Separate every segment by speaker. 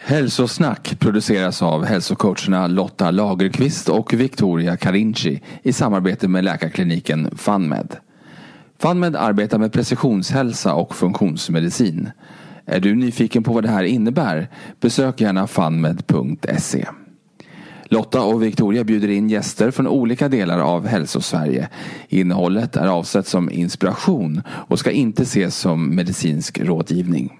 Speaker 1: Hälsosnack produceras av hälsocoacherna Lotta Lagerqvist och Victoria Carinci i samarbete med läkarkliniken FunMed. FunMed arbetar med precisionshälsa och funktionsmedicin. Är du nyfiken på vad det här innebär? Besök gärna funmed.se. Lotta och Victoria bjuder in gäster från olika delar av Hälsosverige. Innehållet är avsett som inspiration och ska inte ses som medicinsk rådgivning.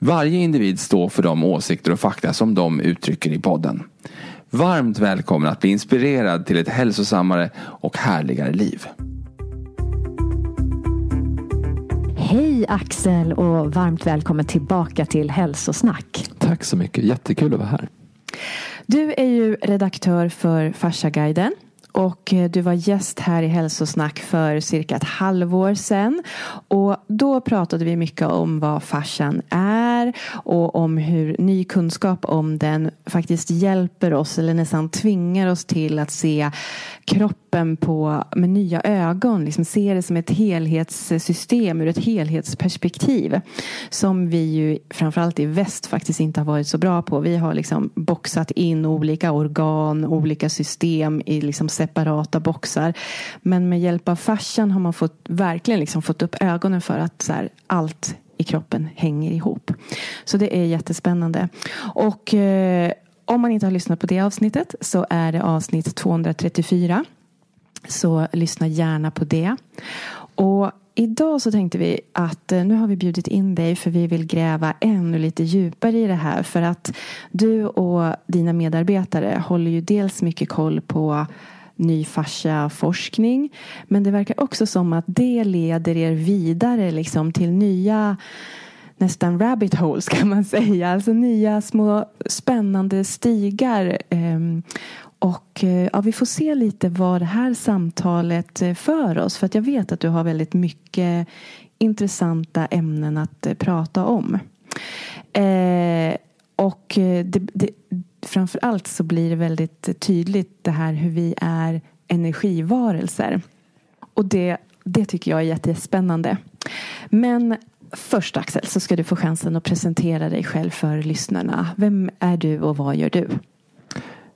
Speaker 1: Varje individ står för de åsikter och fakta som de uttrycker i podden. Varmt välkommen att bli inspirerad till ett hälsosammare och härligare liv.
Speaker 2: Hej Axel och varmt välkommen tillbaka till Hälsosnack.
Speaker 3: Tack så mycket, jättekul att vara här.
Speaker 2: Du är ju redaktör för Farsaguiden och eh, du var gäst här i Hälsosnack för cirka ett halvår sedan. Och då pratade vi mycket om vad fascian är och om hur ny kunskap om den faktiskt hjälper oss eller nästan tvingar oss till att se kroppen på, med nya ögon. Liksom se det som ett helhetssystem ur ett helhetsperspektiv. Som vi ju framförallt i väst faktiskt inte har varit så bra på. Vi har liksom boxat in olika organ, olika system i liksom separata boxar. Men med hjälp av fascian har man fått, verkligen liksom fått upp ögonen för att så här, allt i kroppen hänger ihop. Så det är jättespännande. Och eh, om man inte har lyssnat på det avsnittet så är det avsnitt 234. Så lyssna gärna på det. Och idag så tänkte vi att eh, nu har vi bjudit in dig för vi vill gräva ännu lite djupare i det här. För att du och dina medarbetare håller ju dels mycket koll på ny forskning. Men det verkar också som att det leder er vidare liksom till nya nästan rabbit holes kan man säga. Alltså nya små spännande stigar. Ehm, och eh, ja, vi får se lite vad det här samtalet eh, för oss. För att jag vet att du har väldigt mycket intressanta ämnen att eh, prata om. och det, det, framför allt så blir det väldigt tydligt det här hur vi är energivarelser. Och det, det tycker jag är jättespännande. Men först Axel så ska du få chansen att presentera dig själv för lyssnarna. Vem är du och vad gör du?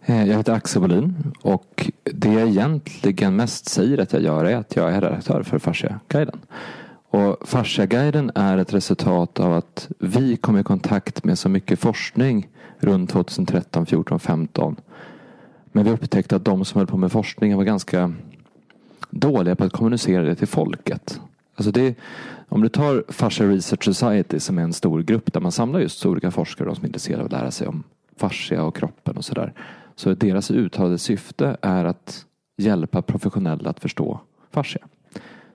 Speaker 3: Eh, jag heter Axel Bolin och det jag egentligen mest säger att jag gör är att jag är redaktör för Fasciaguiden. Och Fasciaguiden är ett resultat av att vi kom i kontakt med så mycket forskning runt 2013, 14, 15. Men vi upptäckte att de som höll på med forskningen var ganska dåliga på att kommunicera det till folket. Alltså det, om du tar Fascia Research Society som är en stor grupp där man samlar just olika forskare de som är intresserade av att lära sig om fascia och kroppen och sådär. Så deras uttalade syfte är att hjälpa professionella att förstå fascia.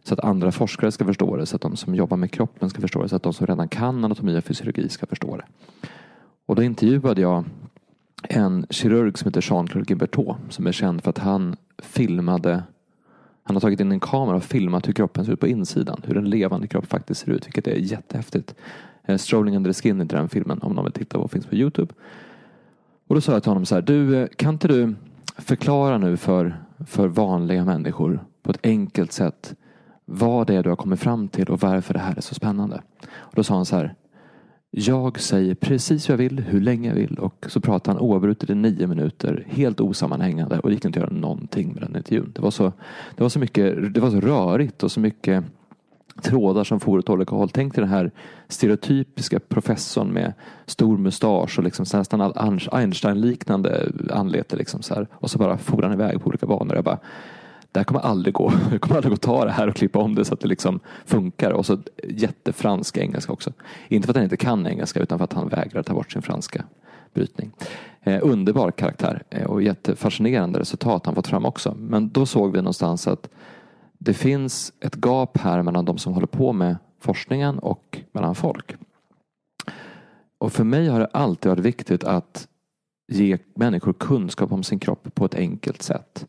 Speaker 3: Så att andra forskare ska förstå det, så att de som jobbar med kroppen ska förstå det, så att de som redan kan anatomi och fysiologi ska förstå det. Och då intervjuade jag en kirurg som heter Jean-Claude Guibertot som är känd för att han filmade han har tagit in en kamera och filmat hur kroppen ser ut på insidan. Hur en levande kropp faktiskt ser ut, vilket är jättehäftigt. Eh, Strolling under the skin heter den filmen, om någon vill titta på, finns på Youtube. Och då sa jag till honom så här, du, eh, kan inte du förklara nu för, för vanliga människor på ett enkelt sätt vad det är du har kommit fram till och varför det här är så spännande. Och då sa han så här, jag säger precis vad jag vill, hur länge jag vill och så pratar han oavbrutet i nio minuter, helt osammanhängande och det gick inte att göra någonting med den intervjun. Det var så, det var så mycket, det var så rörigt och så mycket trådar som for åt olika håll. Tänk dig den här stereotypiska professorn med stor mustasch och liksom nästan Einstein-liknande anlete. Liksom så här. Och så bara for han iväg på olika banor. Jag bara, det här kommer aldrig gå. Jag kommer aldrig gå att ta det här och klippa om det så att det liksom funkar. Och så jättefransk engelska också. Inte för att han inte kan engelska utan för att han vägrar ta bort sin franska brytning. Eh, underbar karaktär eh, och jättefascinerande resultat han fått fram också. Men då såg vi någonstans att det finns ett gap här mellan de som håller på med forskningen och mellan folk. Och för mig har det alltid varit viktigt att ge människor kunskap om sin kropp på ett enkelt sätt.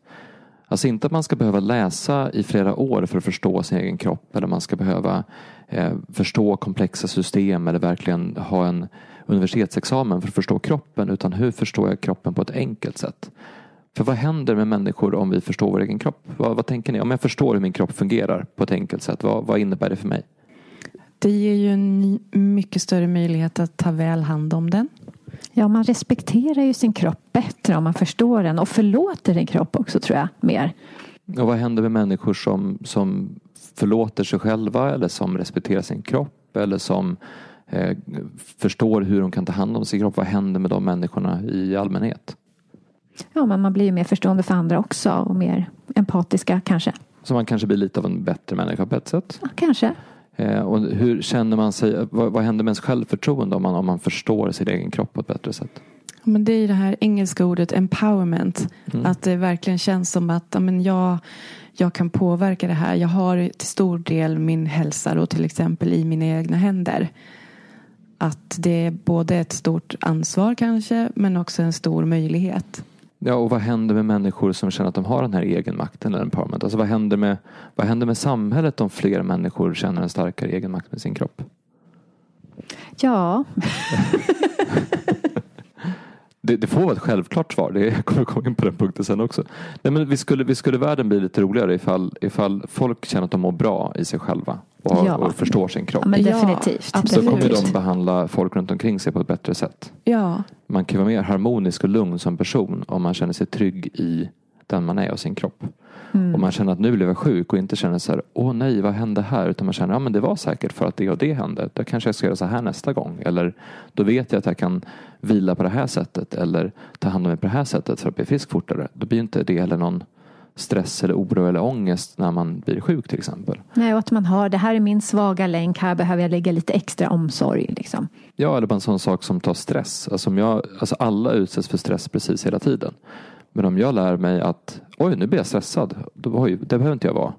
Speaker 3: Alltså inte att man ska behöva läsa i flera år för att förstå sin egen kropp eller man ska behöva eh, förstå komplexa system eller verkligen ha en universitetsexamen för att förstå kroppen utan hur förstår jag kroppen på ett enkelt sätt? För vad händer med människor om vi förstår vår egen kropp? Vad, vad tänker ni? Om jag förstår hur min kropp fungerar på ett enkelt sätt, vad, vad innebär det för mig?
Speaker 2: Det ger ju en mycket större möjlighet att ta väl hand om den.
Speaker 4: Ja, man respekterar ju sin kropp bättre om man förstår den och förlåter sin kropp också tror jag mer.
Speaker 3: Och vad händer med människor som, som förlåter sig själva eller som respekterar sin kropp eller som eh, förstår hur de kan ta hand om sin kropp? Vad händer med de människorna i allmänhet?
Speaker 4: Ja, men man blir ju mer förstående för andra också och mer empatiska kanske.
Speaker 3: Så man kanske blir lite av en bättre människa på ett sätt?
Speaker 4: Ja, kanske.
Speaker 3: Eh, och hur känner man sig, vad, vad händer med ens självförtroende om man, om man förstår sin egen kropp på ett bättre sätt?
Speaker 2: Men det är det här engelska ordet empowerment. Mm. Att det verkligen känns som att men jag, jag kan påverka det här. Jag har till stor del min hälsa då, till exempel i mina egna händer. Att det är både ett stort ansvar kanske men också en stor möjlighet.
Speaker 3: Ja, och vad händer med människor som känner att de har den här egenmakten eller empowerment? Alltså vad händer med, vad händer med samhället om fler människor känner en starkare egenmakt med sin kropp?
Speaker 4: Ja.
Speaker 3: det, det, får vara ett självklart svar. Det, jag kommer komma in på den punkten sen också. Nej, men vi, skulle, vi skulle världen bli lite roligare ifall, ifall folk känner att de mår bra i sig själva och, ja. och förstår sin kropp.
Speaker 4: Ja, men definitivt.
Speaker 3: Ja, så kommer de behandla folk runt omkring sig på ett bättre sätt.
Speaker 2: Ja.
Speaker 3: Man kan vara mer harmonisk och lugn som person om man känner sig trygg i den man är och sin kropp. Mm. Om man känner att nu blev jag sjuk och inte känner så här, åh nej, vad hände här? Utan man känner, ja men det var säkert för att det och det hände. Då kanske jag ska göra så här nästa gång. Eller då vet jag att jag kan vila på det här sättet. Eller ta hand om mig på det här sättet för att bli frisk fortare. Då blir inte det heller någon stress eller oro eller ångest när man blir sjuk till exempel.
Speaker 4: Nej, och att man har det här är min svaga länk, här behöver jag lägga lite extra omsorg. Liksom.
Speaker 3: Ja, eller bara en sån sak som tar stress. Alltså, jag, alltså alla utsätts för stress precis hela tiden. Men om jag lär mig att oj, nu blir jag stressad. Då, oj, det behöver inte jag vara.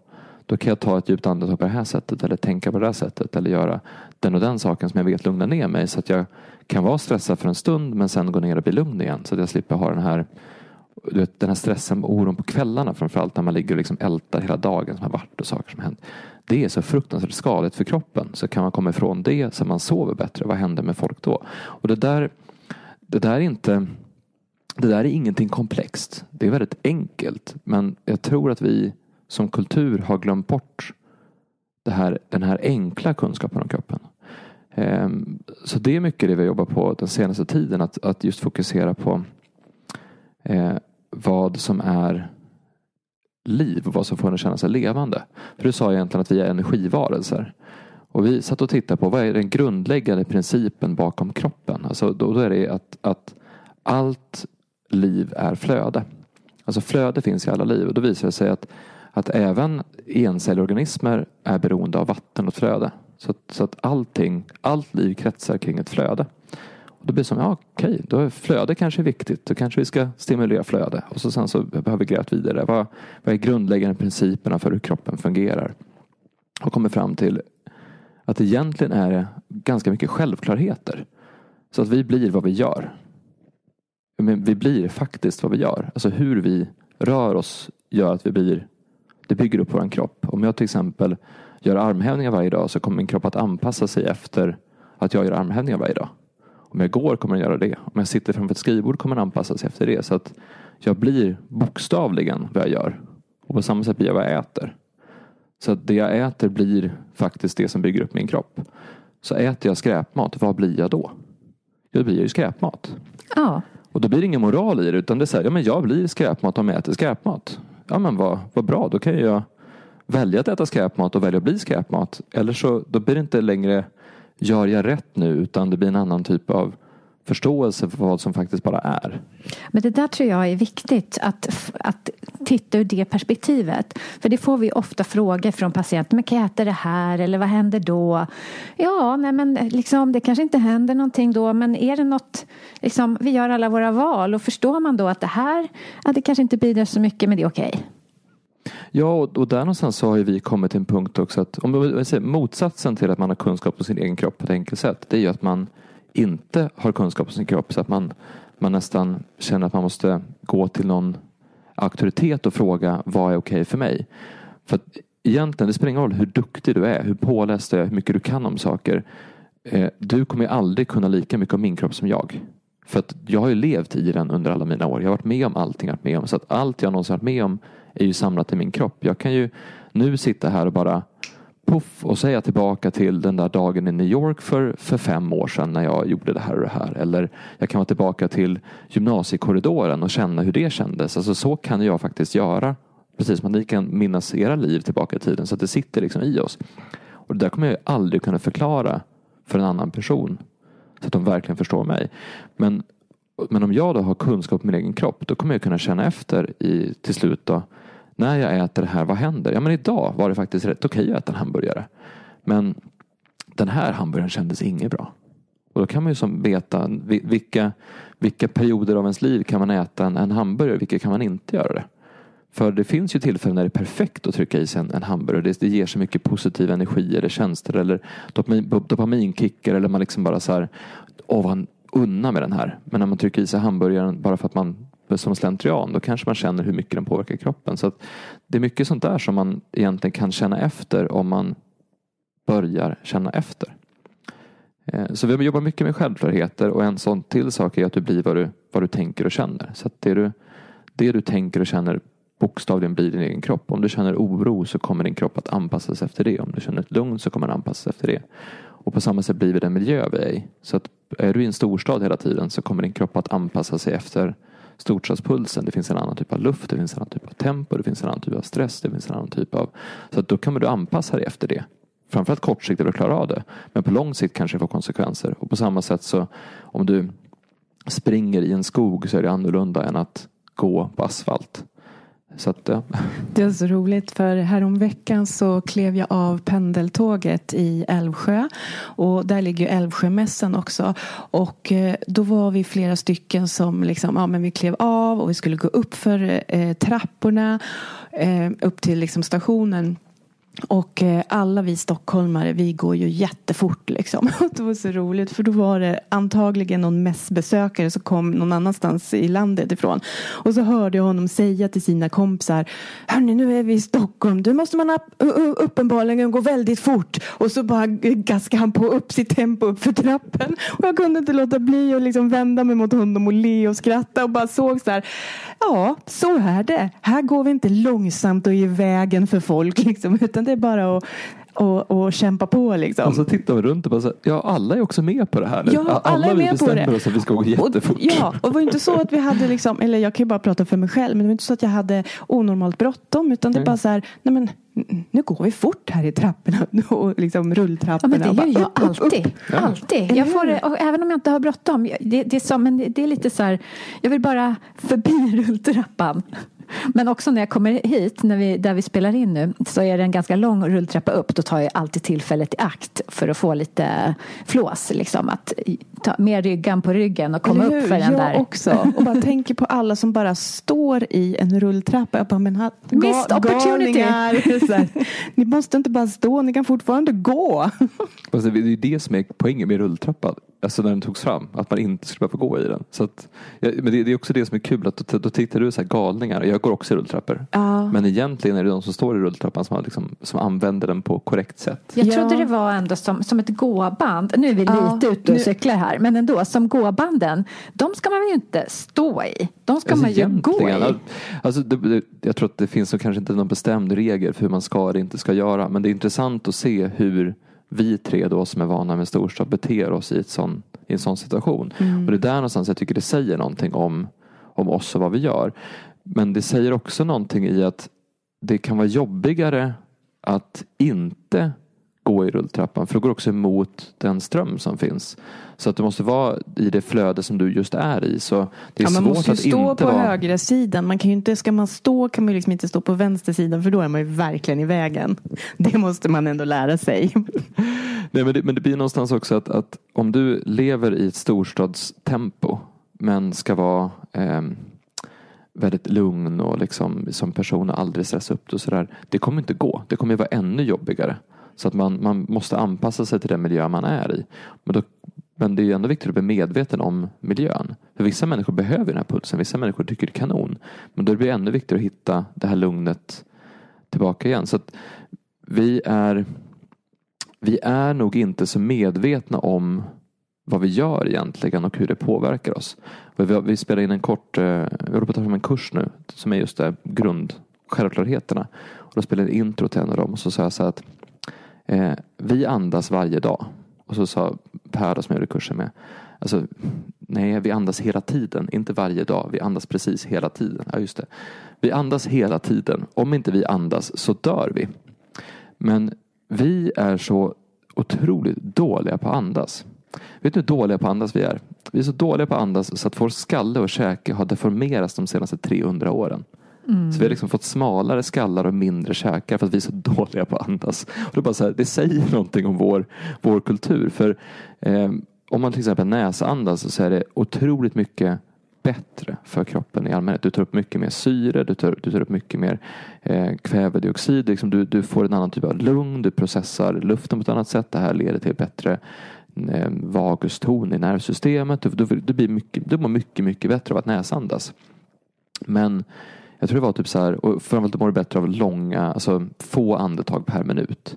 Speaker 3: Då kan jag ta ett djupt andetag på det här sättet eller tänka på det här sättet eller göra den och den saken som jag vet lugnar ner mig så att jag kan vara stressad för en stund men sen gå ner och bli lugn igen så att jag slipper ha den här du vet, den här stressen och oron på kvällarna framförallt när man ligger och liksom ältar hela dagen som har varit och saker som hänt. Det är så fruktansvärt skadligt för kroppen. Så kan man komma ifrån det så man sover bättre. Vad händer med folk då? Och det där, det där är inte det där är ingenting komplext. Det är väldigt enkelt. Men jag tror att vi som kultur har glömt bort det här, den här enkla kunskapen om kroppen. Ehm, så det är mycket det vi jobbar på den senaste tiden. Att, att just fokusera på eh, vad som är liv och vad som får en att känna sig levande. För du sa egentligen att vi är energivarelser. Och vi satt och tittade på vad är den grundläggande principen bakom kroppen. Alltså då, då är det att, att allt liv är flöde. Alltså flöde finns i alla liv och då visar det sig att, att även encellorganismer är beroende av vatten och flöde. Så att, så att allting, allt liv kretsar kring ett flöde. Och då blir det som, ja okej, då är flöde kanske viktigt. Då kanske vi ska stimulera flöde. Och så sen så behöver vi grävt vidare. Vad, vad är grundläggande principerna för hur kroppen fungerar? Och kommer fram till att egentligen är det ganska mycket självklarheter. Så att vi blir vad vi gör men vi blir faktiskt vad vi gör. Alltså hur vi rör oss gör att vi blir, det bygger upp vår kropp. Om jag till exempel gör armhävningar varje dag så kommer min kropp att anpassa sig efter att jag gör armhävningar varje dag. Om jag går kommer den göra det. Om jag sitter framför ett skrivbord kommer den anpassa sig efter det. Så att jag blir bokstavligen vad jag gör. Och på samma sätt blir jag vad jag äter. Så att det jag äter blir faktiskt det som bygger upp min kropp. Så äter jag skräpmat, vad blir jag då? Jag blir ju skräpmat.
Speaker 4: Ja.
Speaker 3: Och då blir det ingen moral i det utan det är så här, ja men jag blir skräpmat om jag äter skräpmat. Ja men vad, vad bra, då kan jag välja att äta skräpmat och välja att bli skräpmat. Eller så då blir det inte längre gör jag rätt nu utan det blir en annan typ av förståelse för vad som faktiskt bara är.
Speaker 4: Men det där tror jag är viktigt att, att titta ur det perspektivet. För det får vi ofta frågor från patienter. Men kan jag äta det här eller vad händer då? Ja, nej men liksom, det kanske inte händer någonting då. Men är det något, liksom, vi gör alla våra val och förstår man då att det här, ja, det kanske inte bidrar så mycket men det är okej. Okay.
Speaker 3: Ja, och, och där någonstans så har ju vi kommit till en punkt också att om säger, motsatsen till att man har kunskap om sin egen kropp på ett enkelt sätt. Det är ju att man inte har kunskap om sin kropp så att man, man nästan känner att man måste gå till någon auktoritet och fråga vad är okej för mig? För att egentligen, det spelar ingen roll hur duktig du är, hur påläst du är, hur mycket du kan om saker. Eh, du kommer aldrig kunna lika mycket om min kropp som jag. För att jag har ju levt i den under alla mina år. Jag har varit med om allting jag varit med om. Så att allt jag någonsin varit med om är ju samlat i min kropp. Jag kan ju nu sitta här och bara puff och säga tillbaka till den där dagen i New York för, för fem år sedan när jag gjorde det här och det här. Eller jag kan vara tillbaka till gymnasiekorridoren och känna hur det kändes. Alltså så kan jag faktiskt göra. Precis som att ni kan minnas era liv tillbaka i tiden så att det sitter liksom i oss. Och det där kommer jag aldrig kunna förklara för en annan person. Så att de verkligen förstår mig. Men, men om jag då har kunskap om min egen kropp då kommer jag kunna känna efter i, till slut då när jag äter det här, vad händer? Ja men idag var det faktiskt rätt okej okay att äta en hamburgare. Men den här hamburgaren kändes inget bra. Och då kan man ju som veta vilka, vilka perioder av ens liv kan man äta en, en hamburgare, vilka kan man inte göra det. För det finns ju tillfällen när det är perfekt att trycka i sig en, en hamburgare. Det, det ger så mycket positiv energi eller tjänster eller dopamin, dopaminkickar eller man liksom bara så här, åh vad unna med den här. Men när man trycker i sig hamburgaren bara för att man som slentrian då kanske man känner hur mycket den påverkar kroppen. Så Det är mycket sånt där som man egentligen kan känna efter om man börjar känna efter. Eh, så vi jobbar mycket med självklarheter och en sån till sak är att du blir vad du, vad du tänker och känner. Så att det du, det du tänker och känner bokstavligen blir din egen kropp. Om du känner oro så kommer din kropp att anpassa sig efter det. Om du känner ett lugn så kommer den anpassa sig efter det. Och på samma sätt blir vi den miljö vi är i. Så att är du i en storstad hela tiden så kommer din kropp att anpassa sig efter storstadspulsen. Det finns en annan typ av luft, det finns en annan typ av tempo, det finns en annan typ av stress, det finns en annan typ av... Så att då kommer du anpassa dig efter det. Framförallt kortsiktigt att klara av det. Men på lång sikt kanske det får konsekvenser. Och på samma sätt så om du springer i en skog så är det annorlunda än att gå på asfalt. Så att, ja.
Speaker 2: Det är så roligt för häromveckan så klev jag av pendeltåget i Älvsjö. Och där ligger ju Älvsjömässan också. Och eh, då var vi flera stycken som liksom, ja men vi klev av och vi skulle gå upp för eh, trapporna eh, upp till liksom stationen och eh, alla vi stockholmare vi går ju jättefort liksom. Det var så roligt för då var det antagligen någon mässbesökare som kom någon annanstans i landet ifrån. Och så hörde jag honom säga till sina kompisar. Hörni nu är vi i Stockholm. Nu måste man uppenbarligen gå väldigt fort. Och så bara gaskade han på upp sitt tempo upp för trappen. Och jag kunde inte låta bli att liksom vända mig mot honom och le och skratta och bara såg så här. Ja, så är det. Här går vi inte långsamt och i vägen för folk liksom. Utan det är bara att och, och kämpa på liksom.
Speaker 3: Och så tittar vi runt och bara så, ja alla är också med på det här nu.
Speaker 2: Ja, alla, alla är med
Speaker 3: på
Speaker 2: det.
Speaker 3: oss att vi ska gå jättefort.
Speaker 2: Och, ja, och det var inte så att vi hade liksom, eller jag kan ju bara prata för mig själv, men det var inte så att jag hade onormalt bråttom utan det är bara så här, nej men nu går vi fort här i trapporna och liksom rulltrapporna.
Speaker 4: Ja, men det gör jag alltid. Upp. Alltid. Jag får, och även om jag inte har bråttom. Det, det, är så, men det är lite så här, jag vill bara förbi rulltrappan. Men också när jag kommer hit, när vi, där vi spelar in nu, så är det en ganska lång rulltrappa upp. Då tar jag alltid tillfället i akt för att få lite flås. Liksom, att ta med ryggan på ryggen och komma upp för den
Speaker 2: jag
Speaker 4: där.
Speaker 2: Jag också. Och bara tänker på alla som bara står i en rulltrappa. Jag bara, men ha,
Speaker 4: Missed opportunity.
Speaker 2: ni måste inte bara stå, ni kan fortfarande gå.
Speaker 3: Det är det som är poängen med rulltrappan. Alltså när den togs fram. Att man inte skulle behöva gå i den. Så att, ja, men det, det, är också det som är kul. Att då, då tittar du så här galningar. Jag går också i rulltrappor.
Speaker 2: Ja.
Speaker 3: Men egentligen är det de som står i rulltrappan som, liksom, som använder den på korrekt sätt.
Speaker 4: Jag trodde det var ändå som, som ett gåband. Nu är vi ja, lite ute och nu... cyklar här. Men ändå som gåbanden. De ska man ju inte stå i. De ska alltså, man ju gå i.
Speaker 3: Alltså, det, jag tror att det finns kanske inte någon bestämd regel för hur man ska eller inte ska göra. Men det är intressant att se hur vi tre då som är vana med storstad beter oss i, ett sån, i en sån situation. Mm. Och det är där någonstans jag tycker det säger någonting om, om oss och vad vi gör. Men det säger också någonting i att det kan vara jobbigare att inte gå i rulltrappan för det går också emot den ström som finns. Så att du måste vara i det flöde som du just är i. Så det är
Speaker 2: Ja, man
Speaker 3: svårt
Speaker 2: måste ju
Speaker 3: att
Speaker 2: stå på
Speaker 3: vara...
Speaker 2: högra sidan. Man kan ju inte, ska man stå kan man ju liksom inte stå på vänster sidan för då är man ju verkligen i vägen. Det måste man ändå lära sig.
Speaker 3: Nej, men, det, men det blir någonstans också att, att om du lever i ett storstadstempo men ska vara ehm, väldigt lugn och liksom som person och aldrig stressa upp dig och sådär. Det kommer inte gå. Det kommer vara ännu jobbigare. Så att man, man måste anpassa sig till den miljö man är i. Men, då, men det är ju ändå viktigt att bli medveten om miljön. För vissa människor behöver den här pulsen. Vissa människor tycker det är kanon. Men då blir det ännu viktigare att hitta det här lugnet tillbaka igen. Så att vi är vi är nog inte så medvetna om vad vi gör egentligen och hur det påverkar oss. Vi, vi spelar in en kort, eh, vi håller på att ta fram en kurs nu som är just det, grund, självklarheterna. Och då spelade jag in intro till en av dem och så sa jag så här att eh, vi andas varje dag. Och så sa Per då, som jag gjorde kursen med, alltså nej vi andas hela tiden, inte varje dag, vi andas precis hela tiden. Ja just det. Vi andas hela tiden, om inte vi andas så dör vi. Men vi är så otroligt dåliga på att andas. Vet du hur dåliga på att andas vi är? Vi är så dåliga på att andas så att vår skalle och käke har deformerats de senaste 300 åren. Mm. Så vi har liksom fått smalare skallar och mindre käkar för att vi är så dåliga på att andas. Och det, är bara så här, det säger någonting om vår, vår kultur. För eh, om man till exempel näsandas så är det otroligt mycket bättre för kroppen i allmänhet. Du tar upp mycket mer syre, du tar, du tar upp mycket mer eh, kvävedioxid. Liksom du, du får en annan typ av lugn, du processar luften på ett annat sätt. Det här leder till bättre eh, vaguston i nervsystemet. Du, du, du, blir mycket, du mår mycket, mycket bättre av att näsandas. Men jag tror det var typ så här, och framförallt mår du bättre av långa, alltså få andetag per minut.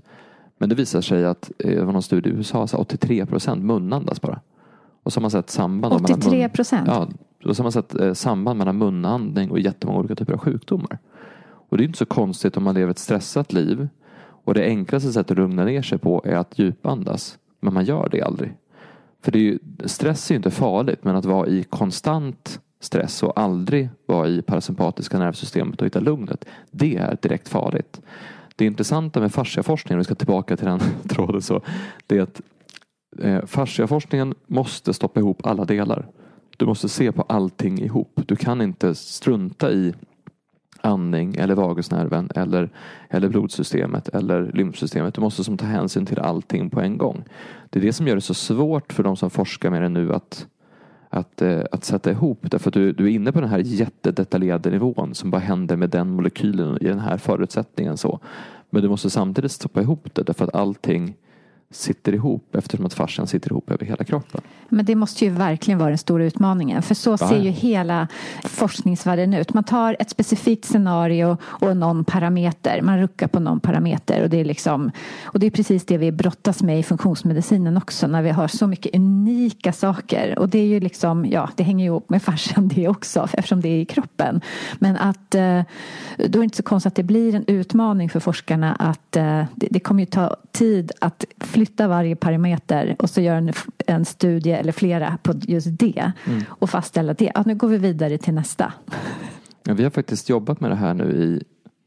Speaker 3: Men det visar sig att, eh, det var någon studie i USA, så 83 procent munandas bara. Och så har man sett samband. mellan
Speaker 4: 83
Speaker 3: mun-
Speaker 4: procent?
Speaker 3: Ja, och så har man sett eh, samband mellan munandning och jättemånga olika typer av sjukdomar. Och det är inte så konstigt om man lever ett stressat liv och det enklaste sättet att lugna ner sig på är att djupandas. Men man gör det aldrig. För det är ju, stress är ju inte farligt men att vara i konstant stress och aldrig vara i parasympatiska nervsystemet och hitta lugnet. Det är direkt farligt. Det intressanta med fasciaforskningen, om vi ska tillbaka till den tråden så, det är att eh, fasciaforskningen måste stoppa ihop alla delar. Du måste se på allting ihop. Du kan inte strunta i andning eller vagusnerven eller, eller blodsystemet eller lymfsystemet. Du måste som ta hänsyn till allting på en gång. Det är det som gör det så svårt för de som forskar med det nu att, att, eh, att sätta ihop. Därför att du, du är inne på den här jättedetaljerade nivån som bara händer med den molekylen i den här förutsättningen. Så. Men du måste samtidigt stoppa ihop det därför att allting sitter ihop eftersom att fascian sitter ihop över hela kroppen.
Speaker 4: Men det måste ju verkligen vara den stora utmaningen. För så ser ju hela forskningsvärlden ut. Man tar ett specifikt scenario och någon parameter. Man ruckar på någon parameter. Och det är, liksom, och det är precis det vi brottas med i funktionsmedicinen också. När vi har så mycket unika saker. Och det är ju liksom, ja, det hänger ju ihop med fascian det också. Eftersom det är i kroppen. Men att eh, då är det inte så konstigt att det blir en utmaning för forskarna att eh, det, det kommer ju ta tid att flytta varje parameter och så göra en, en studie eller flera på just det och fastställa det. Ja, nu går vi vidare till nästa.
Speaker 3: Ja, vi har faktiskt jobbat med det här nu i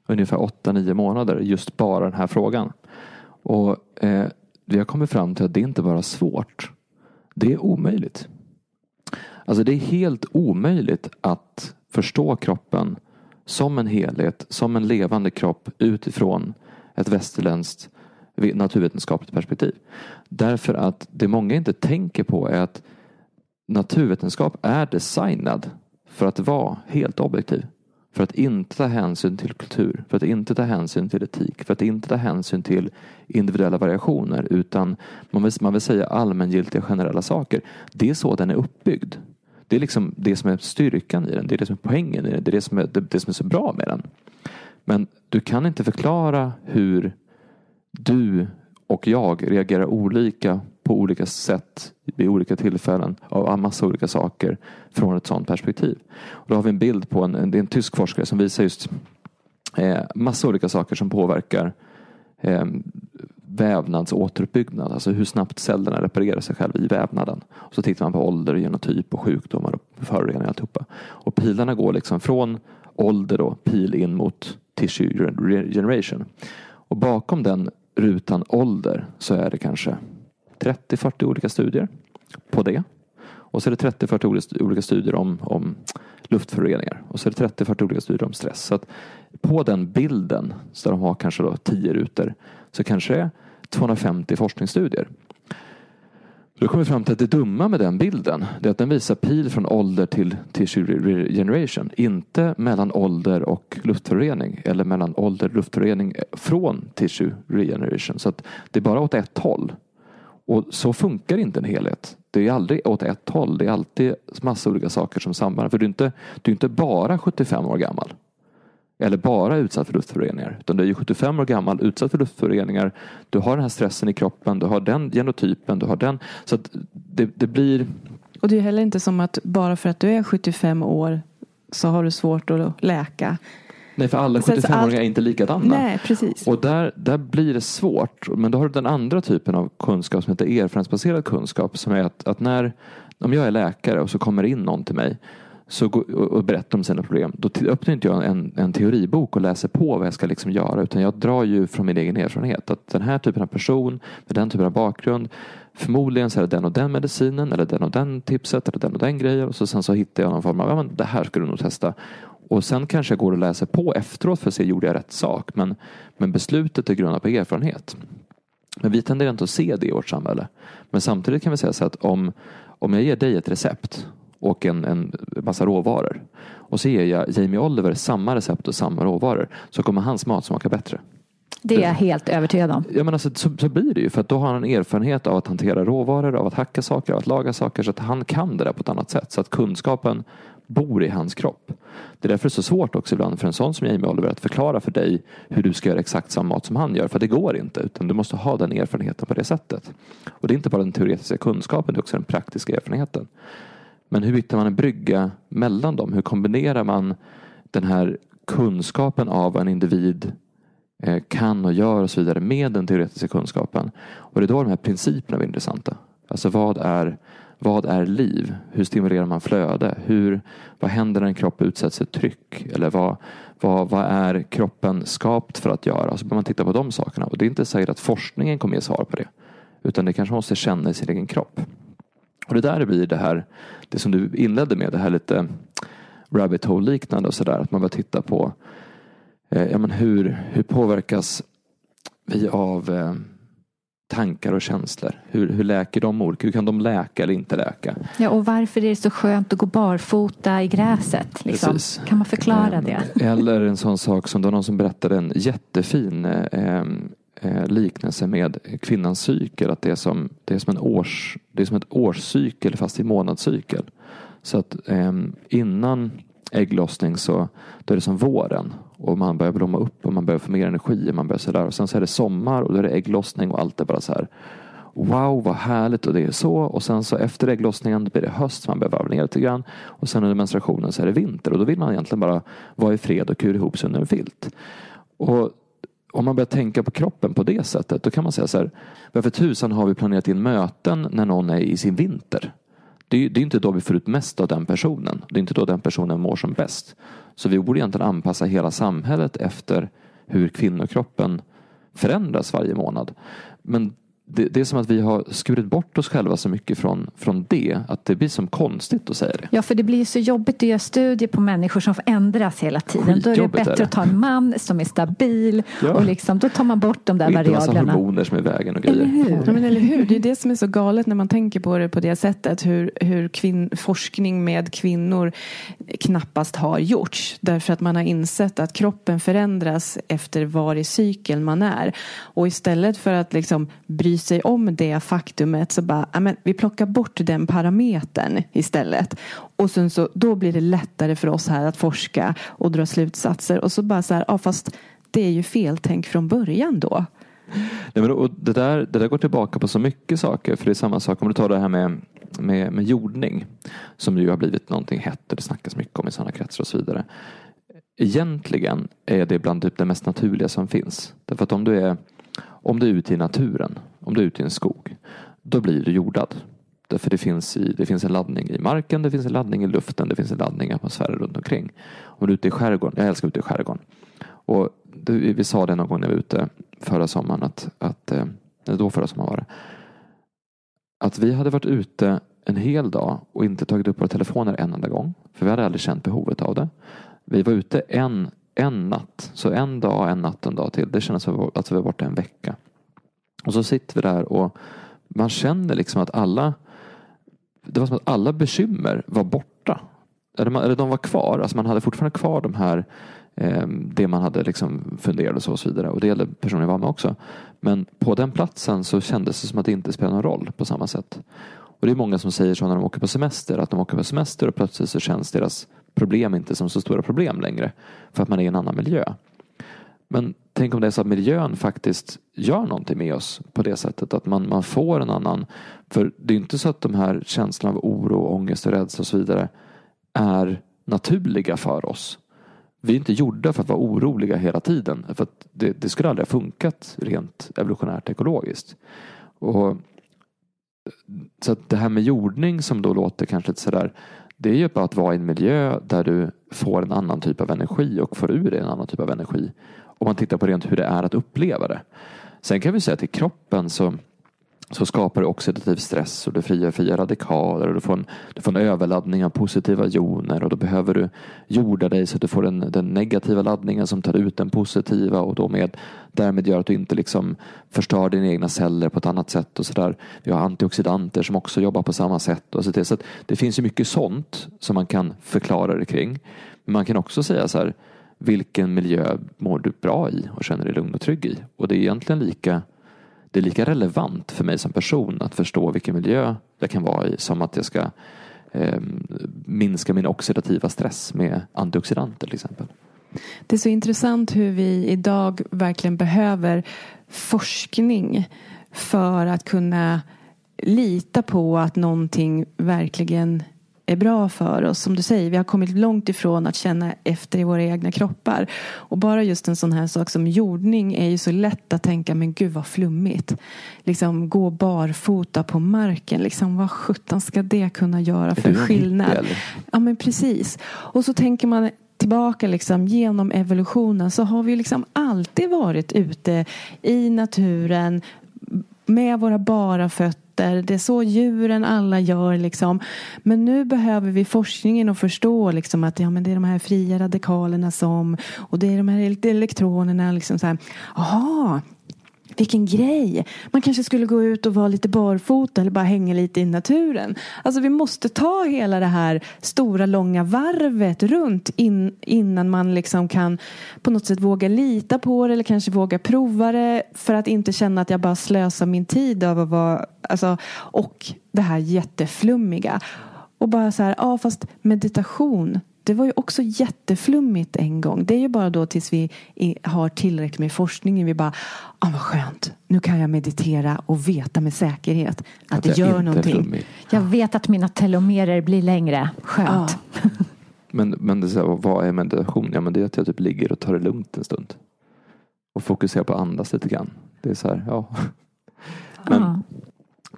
Speaker 3: ungefär 8-9 månader, just bara den här frågan. Och eh, vi har kommit fram till att det inte bara är svårt, det är omöjligt. Alltså det är helt omöjligt att förstå kroppen som en helhet, som en levande kropp utifrån ett västerländskt naturvetenskapligt perspektiv. Därför att det många inte tänker på är att naturvetenskap är designad för att vara helt objektiv. För att inte ta hänsyn till kultur, för att inte ta hänsyn till etik, för att inte ta hänsyn till individuella variationer utan man vill, man vill säga allmängiltiga generella saker. Det är så den är uppbyggd. Det är liksom det som är styrkan i den, det är det som är poängen i den, det är det som är, det, det som är så bra med den. Men du kan inte förklara hur du och jag reagerar olika på olika sätt vid olika tillfällen av massa olika saker från ett sådant perspektiv. Och då har vi en bild på en, en, en tysk forskare som visar just eh, massa olika saker som påverkar eh, vävnadsåteruppbyggnad, alltså hur snabbt cellerna reparerar sig själva i vävnaden. Och så tittar man på ålder, genotyp och sjukdomar och föroreningar och alltihopa. Och pilarna går liksom från ålder då, pil in mot tissue generation. Och bakom den rutan ålder så är det kanske 30-40 olika studier på det. Och så är det 30-40 olika studier om, om luftföroreningar. Och så är det 30-40 olika studier om stress. Så att på den bilden, så de har kanske då 10 rutor, så kanske det är 250 forskningsstudier. Då kommer vi fram till att det dumma med den bilden det är att den visar pil från ålder till tissue regeneration. Inte mellan ålder och luftförorening eller mellan ålder och luftförorening eh, från tissue regeneration. Så att det är bara åt ett håll. Och så funkar inte en helhet. Det är aldrig åt ett håll. Det är alltid massa olika saker som samverkar. För du är, inte, du är inte bara 75 år gammal. Eller bara utsatt för luftföroreningar. Utan du är ju 75 år gammal, utsatt för luftföroreningar. Du har den här stressen i kroppen, du har den genotypen, du har den. Så att det, det blir...
Speaker 2: Och det är heller inte som att bara för att du är 75 år så har du svårt att läka.
Speaker 3: Nej, för alla 75-åringar är inte likadana.
Speaker 2: Nej, precis.
Speaker 3: Och där, där blir det svårt. Men då har du den andra typen av kunskap som heter erfarenhetsbaserad kunskap. Som är att, att när, om jag är läkare och så kommer in någon till mig så, och berättar om sina problem. Då öppnar inte jag en, en teoribok och läser på vad jag ska liksom göra. Utan jag drar ju från min egen erfarenhet. Att den här typen av person med den typen av bakgrund. Förmodligen så är det den och den medicinen eller den och den tipset eller den och den grejen. Och så sen så hittar jag någon form av, ja men det här ska du nog testa. Och sen kanske jag går och läser på efteråt för att se, gjorde jag rätt sak? Men, men beslutet är grundat på erfarenhet. Men vi tenderar inte att se det i vårt samhälle. Men samtidigt kan vi säga så att om, om jag ger dig ett recept och en, en massa råvaror och så ger jag Jamie Oliver samma recept och samma råvaror så kommer hans mat smaka bättre.
Speaker 4: Det är jag helt övertygad om.
Speaker 3: Ja, men alltså, så, så blir det ju för att då har han en erfarenhet av att hantera råvaror, av att hacka saker, av att laga saker så att han kan det där på ett annat sätt. Så att kunskapen bor i hans kropp. Det är därför det är så svårt också ibland för en sån som Jamie Oliver att förklara för dig hur du ska göra exakt samma mat som han gör. För det går inte. Utan du måste ha den erfarenheten på det sättet. Och det är inte bara den teoretiska kunskapen, det är också den praktiska erfarenheten. Men hur hittar man en brygga mellan dem? Hur kombinerar man den här kunskapen av vad en individ eh, kan och gör och så vidare med den teoretiska kunskapen? Och det är då de här principerna blir intressanta. Alltså vad är vad är liv? Hur stimulerar man flöde? Hur, vad händer när en kropp utsätts för tryck? Eller vad, vad, vad är kroppen skapt för att göra? Så bör man titta på de sakerna. Och det är inte säkert att forskningen kommer ge svar på det. Utan det kanske måste känna i sin egen kropp. Och det där blir det här, det som du inledde med, det här lite rabbit hole liknande och sådär. Att man bör titta på eh, ja, men hur, hur påverkas vi av eh, tankar och känslor? Hur, hur läker de olika? Hur kan de läka eller inte läka?
Speaker 4: Ja, och varför är det så skönt att gå barfota i gräset? Liksom? Kan man förklara det?
Speaker 3: Eh, eller en sån sak som det var någon som berättade en jättefin eh, Eh, liknelse med kvinnans cykel. Att det är som, det är som, en års, det är som ett årscykel fast i månadscykel. Så att eh, innan ägglossning så då är det som våren och man börjar blomma upp och man börjar få mer energi. Man börjar sådär. Och sen så är det sommar och då är det ägglossning och allt är bara så här. Wow vad härligt och det är så. Och sen så efter ägglossningen blir det höst. Man behöver varva ner lite grann. Och sen under menstruationen så är det vinter. Och då vill man egentligen bara vara i fred och kura ihop sig under en filt. Och om man börjar tänka på kroppen på det sättet då kan man säga så här. Varför tusan har vi planerat in möten när någon är i sin vinter? Det är, det är inte då vi får ut mest av den personen. Det är inte då den personen mår som bäst. Så vi borde egentligen anpassa hela samhället efter hur kvinnokroppen förändras varje månad. Men det, det, är som att vi har skurit bort oss själva så mycket från, från det att det blir som konstigt att säga det.
Speaker 4: Ja, för det blir så jobbigt att göra studier på människor som ändras hela tiden. Då är det bättre är det. att ta en man som är stabil ja. och liksom, då tar man bort de där variablerna. Inte massa
Speaker 3: hormoner som är i vägen och grejer.
Speaker 2: Eller hur? Ja, men eller hur? Det är det som är så galet när man tänker på det på det sättet. Hur, hur kvinn, forskning med kvinnor knappast har gjorts. Därför att man har insett att kroppen förändras efter var i cykeln man är. Och istället för att liksom bry bry sig om det faktumet så bara, amen, vi plockar bort den parametern istället. Och sen så, då blir det lättare för oss här att forska och dra slutsatser. Och så bara så här, ja fast det är ju feltänk från början då.
Speaker 3: Nej, men, och det, där, det där går tillbaka på så mycket saker. För det är samma sak om du tar det här med, med, med jordning. Som ju har blivit någonting hett och det snackas mycket om i sådana kretsar och så vidare. Egentligen är det bland typ det mest naturliga som finns. Därför att om du är, om du är ute i naturen om du är ute i en skog, då blir du jordad. Därför det finns, i, det finns en laddning i marken, det finns en laddning i luften, det finns en laddning i atmosfären runt omkring. Om du är ute i skärgården, jag älskar ute i skärgården. Och det, vi sa det någon gång när vi var ute förra sommaren. Att, att, eh, eller då förra sommaren var det. Att vi hade varit ute en hel dag och inte tagit upp våra telefoner en enda gång. För vi hade aldrig känt behovet av det. Vi var ute en, en natt. Så en dag, en natt och en dag till. Det kändes som att vi var borta en vecka. Och så sitter vi där och man känner liksom att alla det var som att alla bekymmer var borta. Eller, man, eller de var kvar. Alltså man hade fortfarande kvar de här eh, det man hade liksom funderat och så, och så vidare. Och det gällde personen jag var med också. Men på den platsen så kändes det som att det inte spelade någon roll på samma sätt. Och det är många som säger så när de åker på semester. Att de åker på semester och plötsligt så känns deras problem inte som så stora problem längre. För att man är i en annan miljö. Men tänk om det är så att miljön faktiskt gör någonting med oss på det sättet. Att man, man får en annan. För det är inte så att de här känslorna av oro, ångest och rädsla och så vidare är naturliga för oss. Vi är inte gjorda för att vara oroliga hela tiden. För att det, det skulle aldrig ha funkat rent evolutionärt ekologiskt. Och, så att det här med jordning som då låter kanske lite sådär. Det är ju bara att vara i en miljö där du får en annan typ av energi och får ur dig en annan typ av energi. Om man tittar på rent hur det är att uppleva det. Sen kan vi säga att i kroppen så så skapar det oxidativ stress och du frigör fria radikaler och du får, en, du får en överladdning av positiva joner och då behöver du jorda dig så att du får den, den negativa laddningen som tar ut den positiva och då med, därmed gör att du inte liksom förstör dina egna celler på ett annat sätt och sådär. Vi har antioxidanter som också jobbar på samma sätt och så, det, så att det finns ju mycket sånt som man kan förklara det kring. Men man kan också säga så här vilken miljö mår du bra i och känner dig lugn och trygg i? Och det är egentligen lika det är lika relevant för mig som person att förstå vilken miljö jag kan vara i som att jag ska eh, minska min oxidativa stress med antioxidanter till exempel.
Speaker 2: Det är så intressant hur vi idag verkligen behöver forskning för att kunna lita på att någonting verkligen är bra för oss. Som du säger, vi har kommit långt ifrån att känna efter i våra egna kroppar. Och bara just en sån här sak som jordning är ju så lätt att tänka, men gud vad flummigt. Liksom gå barfota på marken, liksom vad sjutton ska det kunna göra för skillnad? Ja men precis. Och så tänker man tillbaka liksom, genom evolutionen så har vi liksom alltid varit ute i naturen med våra bara fötter fötter. Det är så djuren alla gör. Liksom. Men nu behöver vi forskningen och förstå liksom, att ja, men det är de här fria radikalerna som och det är de här elektronerna. Liksom, så här. Aha, vilken grej! Man kanske skulle gå ut och vara lite barfota eller bara hänga lite i naturen. Alltså vi måste ta hela det här stora långa varvet runt in, innan man liksom kan på något sätt våga lita på det eller kanske våga prova det för att inte känna att jag bara slösar min tid av att vara alltså, och det här jätteflummiga. Och bara så här, ja fast meditation det var ju också jätteflummigt en gång. Det är ju bara då tills vi har tillräckligt med forskning. Vi bara, ah, vad skönt. Nu kan jag meditera och veta med säkerhet att, att det gör någonting. Flummig.
Speaker 4: Jag vet att mina telomerer blir längre. Skönt. Ja.
Speaker 3: men men det är så här, vad är meditation? Ja, men det är att jag typ ligger och tar det lugnt en stund. Och fokuserar på att andas lite grann. Det är så här, ja. Men, ja.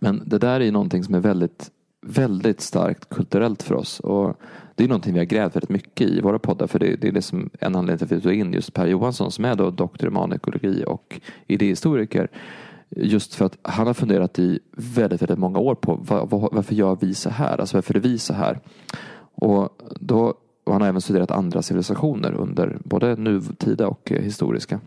Speaker 3: men det där är någonting som är väldigt, väldigt starkt kulturellt för oss. Och det är någonting vi har grävt väldigt mycket i våra poddar. För det, det är liksom en anledning till att vi tog in just Per Johansson som är då doktor i manekologi och idéhistoriker. Just för att han har funderat i väldigt, väldigt många år på var, var, varför gör vi så här? Alltså varför är vi så här? Och, då, och han har även studerat andra civilisationer under både nutida och historiska.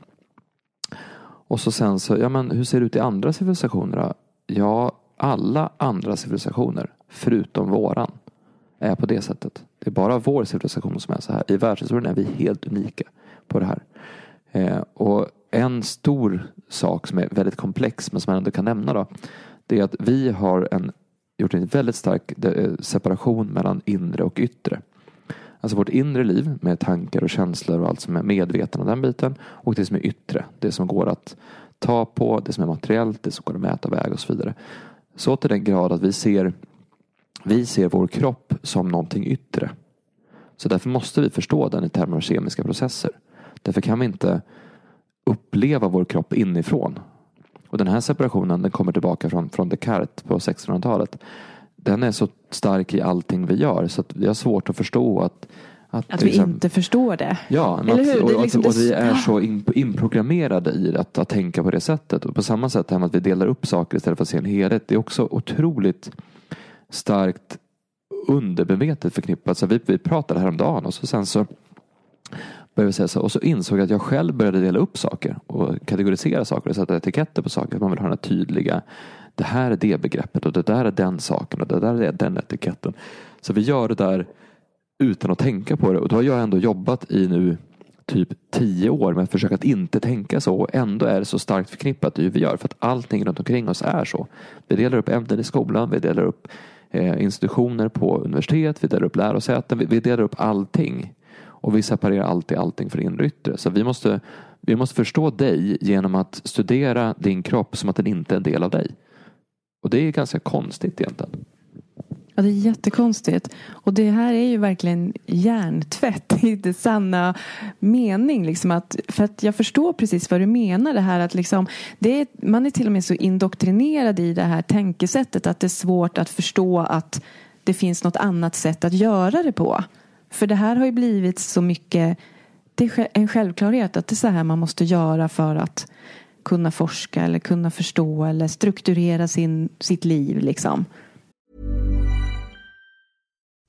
Speaker 3: Och så sen så, ja men hur ser det ut i andra civilisationer? Ja, alla andra civilisationer förutom våran är på det sättet. Det är bara vår civilisation som är så här. I världshistorien är vi helt unika på det här. Eh, och en stor sak som är väldigt komplex men som man ändå kan nämna då. Det är att vi har en, gjort en väldigt stark eh, separation mellan inre och yttre. Alltså vårt inre liv med tankar och känslor och allt som är medvetande den biten. Och det som är yttre. Det som går att ta på, det som är materiellt, det som går att mäta väg och så vidare. Så till den grad att vi ser vi ser vår kropp som någonting yttre. Så därför måste vi förstå den i termer av kemiska processer. Därför kan vi inte uppleva vår kropp inifrån. Och den här separationen den kommer tillbaka från, från Descartes på 1600-talet. Den är så stark i allting vi gör så att vi har svårt att förstå att,
Speaker 2: Att,
Speaker 3: till
Speaker 2: vi
Speaker 3: exempel-
Speaker 2: inte förstår det.
Speaker 3: Ja,
Speaker 2: Eller
Speaker 3: att,
Speaker 2: hur?
Speaker 3: och,
Speaker 2: Det är
Speaker 3: och,
Speaker 2: liksom
Speaker 3: och
Speaker 2: det-
Speaker 3: vi är så in, inprogrammerade i att, att tänka på det sättet. Och på samma sätt här med att vi delar upp saker istället för att se en helhet. Det är också otroligt starkt undermedvetet förknippat. Så vi, vi pratade häromdagen och så sen så började vi säga så, och så insåg jag att jag själv började dela upp saker och kategorisera saker och sätta etiketter på saker. Man vill ha den här tydliga, det här är det begreppet och det där är den saken och det där är den etiketten. Så vi gör det där utan att tänka på det och då har jag ändå jobbat i nu typ tio år med att försöka att inte tänka så och ändå är det så starkt förknippat i hur vi gör för att allting runt omkring oss är så. Vi delar upp ämnen i skolan, vi delar upp Eh, institutioner på universitet, vi delar upp lärosäten, vi, vi delar upp allting. Och vi separerar alltid allting från inre och yttre. Så vi måste, vi måste förstå dig genom att studera din kropp som att den inte är en del av dig. Och det är ganska konstigt egentligen.
Speaker 2: Ja, det är jättekonstigt. Och det här är ju verkligen hjärntvätt i det sanna mening. Liksom att, för att jag förstår precis vad du menar. Det här att liksom, det är, man är till och med så indoktrinerad i det här tänkesättet att det är svårt att förstå att det finns något annat sätt att göra det på. För det här har ju blivit så mycket det är en självklarhet att det är så här man måste göra för att kunna forska eller kunna förstå eller strukturera sin, sitt liv. Liksom.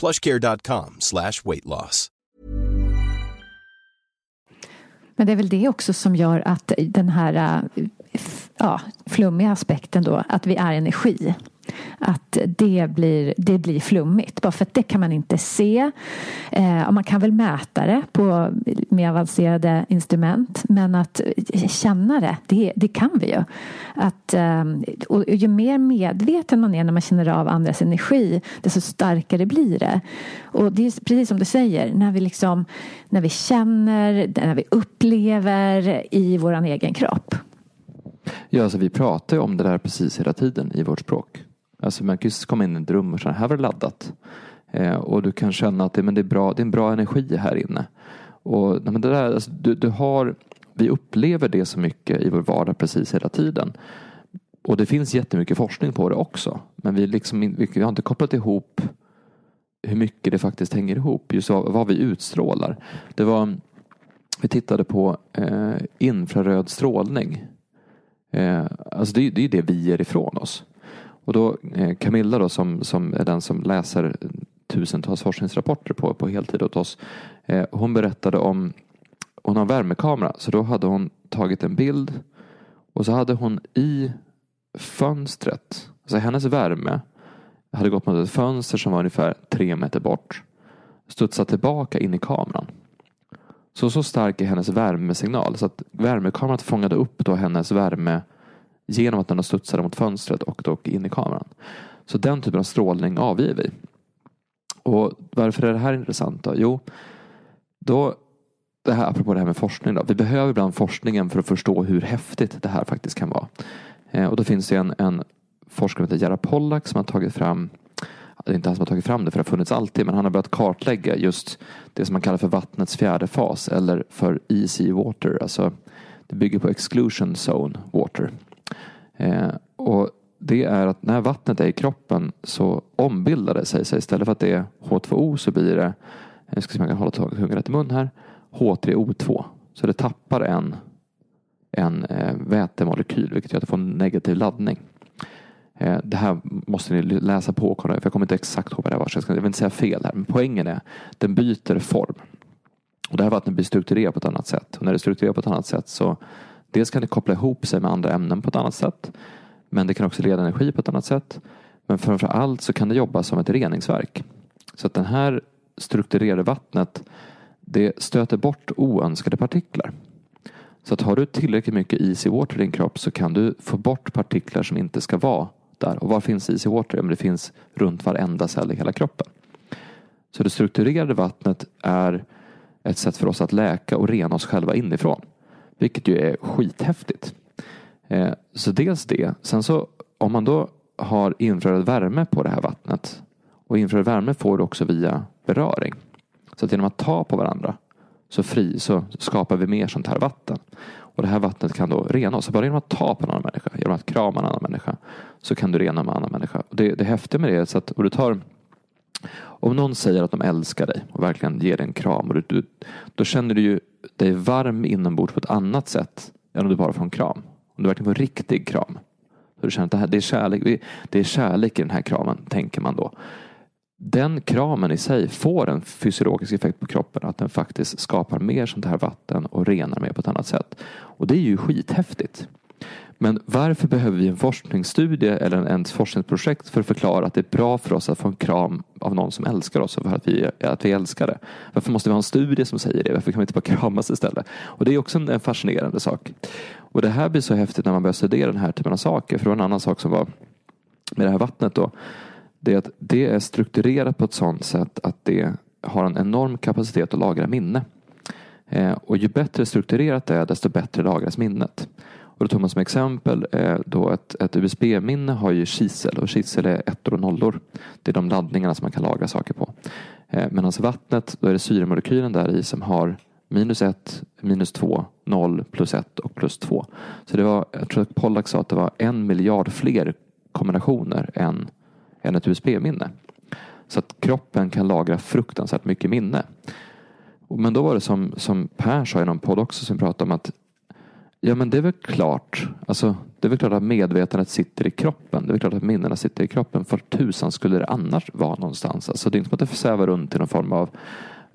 Speaker 5: plushcare.com slash weight loss.
Speaker 4: Men det är väl det också som gör att den här äh, ja, flummiga aspekten då, att vi är energi. Att det blir, det blir flummigt. Bara för att det kan man inte se. Eh, och man kan väl mäta det på mer avancerade instrument. Men att känna det, det, det kan vi ju. Att, eh, och ju mer medveten man är när man känner av andras energi, desto starkare blir det. Och det är precis som du säger, när vi, liksom, när vi känner, när vi upplever i vår egen kropp.
Speaker 3: Ja, alltså vi pratar ju om det där precis hela tiden i vårt språk. Alltså man kan ju komma in i ett rum och känna, här var det laddat. Eh, och du kan känna att det, men det, är bra, det är en bra energi här inne. Och nej, men det där, alltså, du, du har, vi upplever det så mycket i vår vardag precis hela tiden. Och det finns jättemycket forskning på det också. Men vi, liksom, vi, vi har inte kopplat ihop hur mycket det faktiskt hänger ihop. Just vad, vad vi utstrålar. Det var, vi tittade på eh, infraröd strålning. Eh, alltså det, det är det vi ger ifrån oss. Och då eh, Camilla då som, som är den som läser tusentals forskningsrapporter på, på heltid åt oss. Eh, hon berättade om, hon har en värmekamera så då hade hon tagit en bild och så hade hon i fönstret, alltså hennes värme hade gått mot ett fönster som var ungefär tre meter bort. Studsat tillbaka in i kameran. Så så stark är hennes värmesignal så att värmekameran fångade upp då hennes värme genom att den har studsat mot fönstret och då in i kameran. Så den typen av strålning avger vi. Och varför är det här intressant då? Jo, då, det här, apropå det här med forskning då. Vi behöver ibland forskningen för att förstå hur häftigt det här faktiskt kan vara. Eh, och då finns det en, en forskare som heter Gerhard Pollack som har tagit fram det är inte han som har tagit fram det för det har funnits alltid men han har börjat kartlägga just det som man kallar för vattnets fjärde fas eller för easy water. Alltså det bygger på exclusion zone water. Eh, och det är att när vattnet är i kroppen så ombildar det sig. Så istället för att det är H2O så blir det, jag ska se om jag kan hålla tungan rätt i mun här, H3O2. Så det tappar en, en eh, vätemolekyl vilket gör att det får en negativ laddning. Eh, det här måste ni läsa på och kolla för jag kommer inte exakt ihåg vad det var. Så jag, ska, jag vill inte säga fel här. Men poängen är den byter form. Och det här vattnet blir strukturerat på ett annat sätt. Och när det är strukturerat på ett annat sätt så dels kan det koppla ihop sig med andra ämnen på ett annat sätt. Men det kan också leda energi på ett annat sätt. Men framför allt så kan det jobba som ett reningsverk. Så att det här strukturerade vattnet det stöter bort oönskade partiklar. Så att har du tillräckligt mycket easy water i din kropp så kan du få bort partiklar som inte ska vara där. Och var finns easy water? Ja, men det finns runt varenda cell i hela kroppen. Så det strukturerade vattnet är ett sätt för oss att läka och rena oss själva inifrån. Vilket ju är skithäftigt. Eh, så dels det. Sen så om man då har infraröd värme på det här vattnet. Och infraröd värme får du också via beröring. Så att genom att ta på varandra så, fri, så skapar vi mer sånt här vatten. Och det här vattnet kan då rena oss. Bara genom att ta på en annan människa, genom att krama en annan människa så kan du rena med en annan människa. Och det, det häftiga med det är så att om du tar om någon säger att de älskar dig och verkligen ger dig en kram och du, du, då känner du ju dig varm inombords på ett annat sätt än om du bara får en kram. Om du verkligen får en riktig kram. Så du känner att det, här, det, är kärlek, det är kärlek i den här kramen, tänker man då. Den kramen i sig får en fysiologisk effekt på kroppen. Att den faktiskt skapar mer sånt här vatten och renar mer på ett annat sätt. Och det är ju skithäftigt. Men varför behöver vi en forskningsstudie eller ett forskningsprojekt för att förklara att det är bra för oss att få en kram av någon som älskar oss och för att vi, att vi älskar det? Varför måste vi ha en studie som säger det? Varför kan vi inte bara kramas istället? Och det är också en fascinerande sak. Och det här blir så häftigt när man börjar studera den här typen av saker. För det var en annan sak som var med det här vattnet då. Det är att det är strukturerat på ett sådant sätt att det har en enorm kapacitet att lagra minne. Eh, och ju bättre strukturerat det är desto bättre lagras minnet. Och då tog man som exempel eh, då ett, ett USB-minne har ju kisel och kisel är ettor och nollor. Det är de laddningarna som man kan lagra saker på. Eh, Medan alltså vattnet, då är det syremolekylen där i som har minus ett, minus två, noll, plus ett och plus två. Så det var, jag tror att Pollack sa att det var en miljard fler kombinationer än, än ett USB-minne. Så att kroppen kan lagra fruktansvärt mycket minne. Men då var det som, som Per sa i någon podd också som pratade om att Ja men det är väl klart. Alltså, det är väl klart att medvetandet sitter i kroppen. Det är väl klart att minnena sitter i kroppen. För tusan skulle det annars vara någonstans? Alltså, det är inte som att det svävar runt i någon form av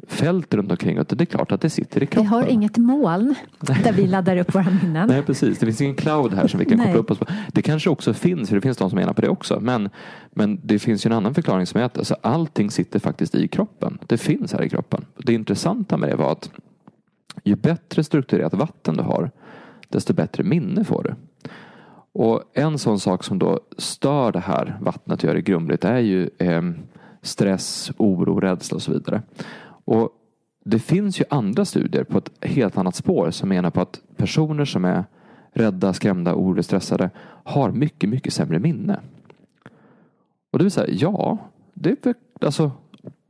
Speaker 3: fält runt omkring. Utan det är klart att det sitter i kroppen.
Speaker 4: Vi har inget moln där vi laddar upp våra minnen.
Speaker 3: Nej precis. Det finns ingen cloud här som vi kan koppla upp oss på. Det kanske också finns. För det finns de som menar på det också. Men, men det finns ju en annan förklaring som är att alltså, allting sitter faktiskt i kroppen. Det finns här i kroppen. Det intressanta med det var att ju bättre strukturerat vatten du har desto bättre minne får du. Och en sån sak som då stör det här vattnet och gör det grumligt är ju eh, stress, oro, rädsla och så vidare. Och det finns ju andra studier på ett helt annat spår som menar på att personer som är rädda, skrämda, oroliga, stressade har mycket, mycket sämre minne. Och det vill säga, ja, det är alltså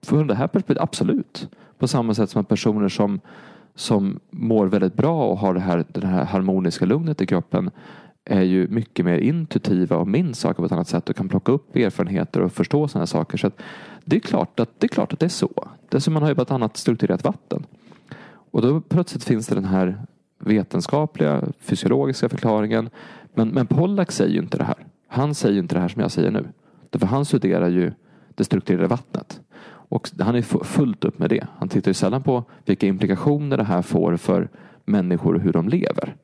Speaker 3: från det här perspektivet, absolut. På samma sätt som att personer som som mår väldigt bra och har det här, det här harmoniska lugnet i kroppen är ju mycket mer intuitiva och minns saker på ett annat sätt och kan plocka upp erfarenheter och förstå sådana saker. Så det, är klart att, det är klart att det är så. Dessutom man har ju bara ett annat strukturerat vatten. Och då plötsligt finns det den här vetenskapliga, fysiologiska förklaringen. Men, men Pollack säger ju inte det här. Han säger ju inte det här som jag säger nu. Därför han studerar ju det strukturerade vattnet. Och han är fullt upp med det. Han tittar ju sällan på vilka implikationer det här får för människor och hur de lever.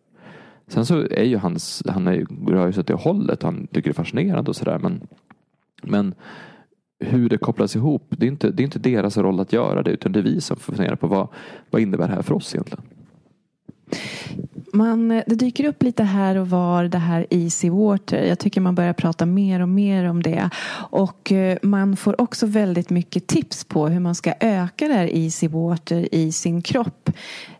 Speaker 3: Sen så är ju hans, han är, rör ju sig åt det hållet. Han tycker det är fascinerande och sådär. Men, men hur det kopplas ihop, det är, inte, det är inte deras roll att göra det. Utan det är vi som funderar på vad, vad innebär det här för oss egentligen.
Speaker 2: Man, eh, det dyker upp lite här och var det här easy water. Jag tycker man börjar prata mer och mer om det. Och eh, man får också väldigt mycket tips på hur man ska öka det här easy water i sin kropp.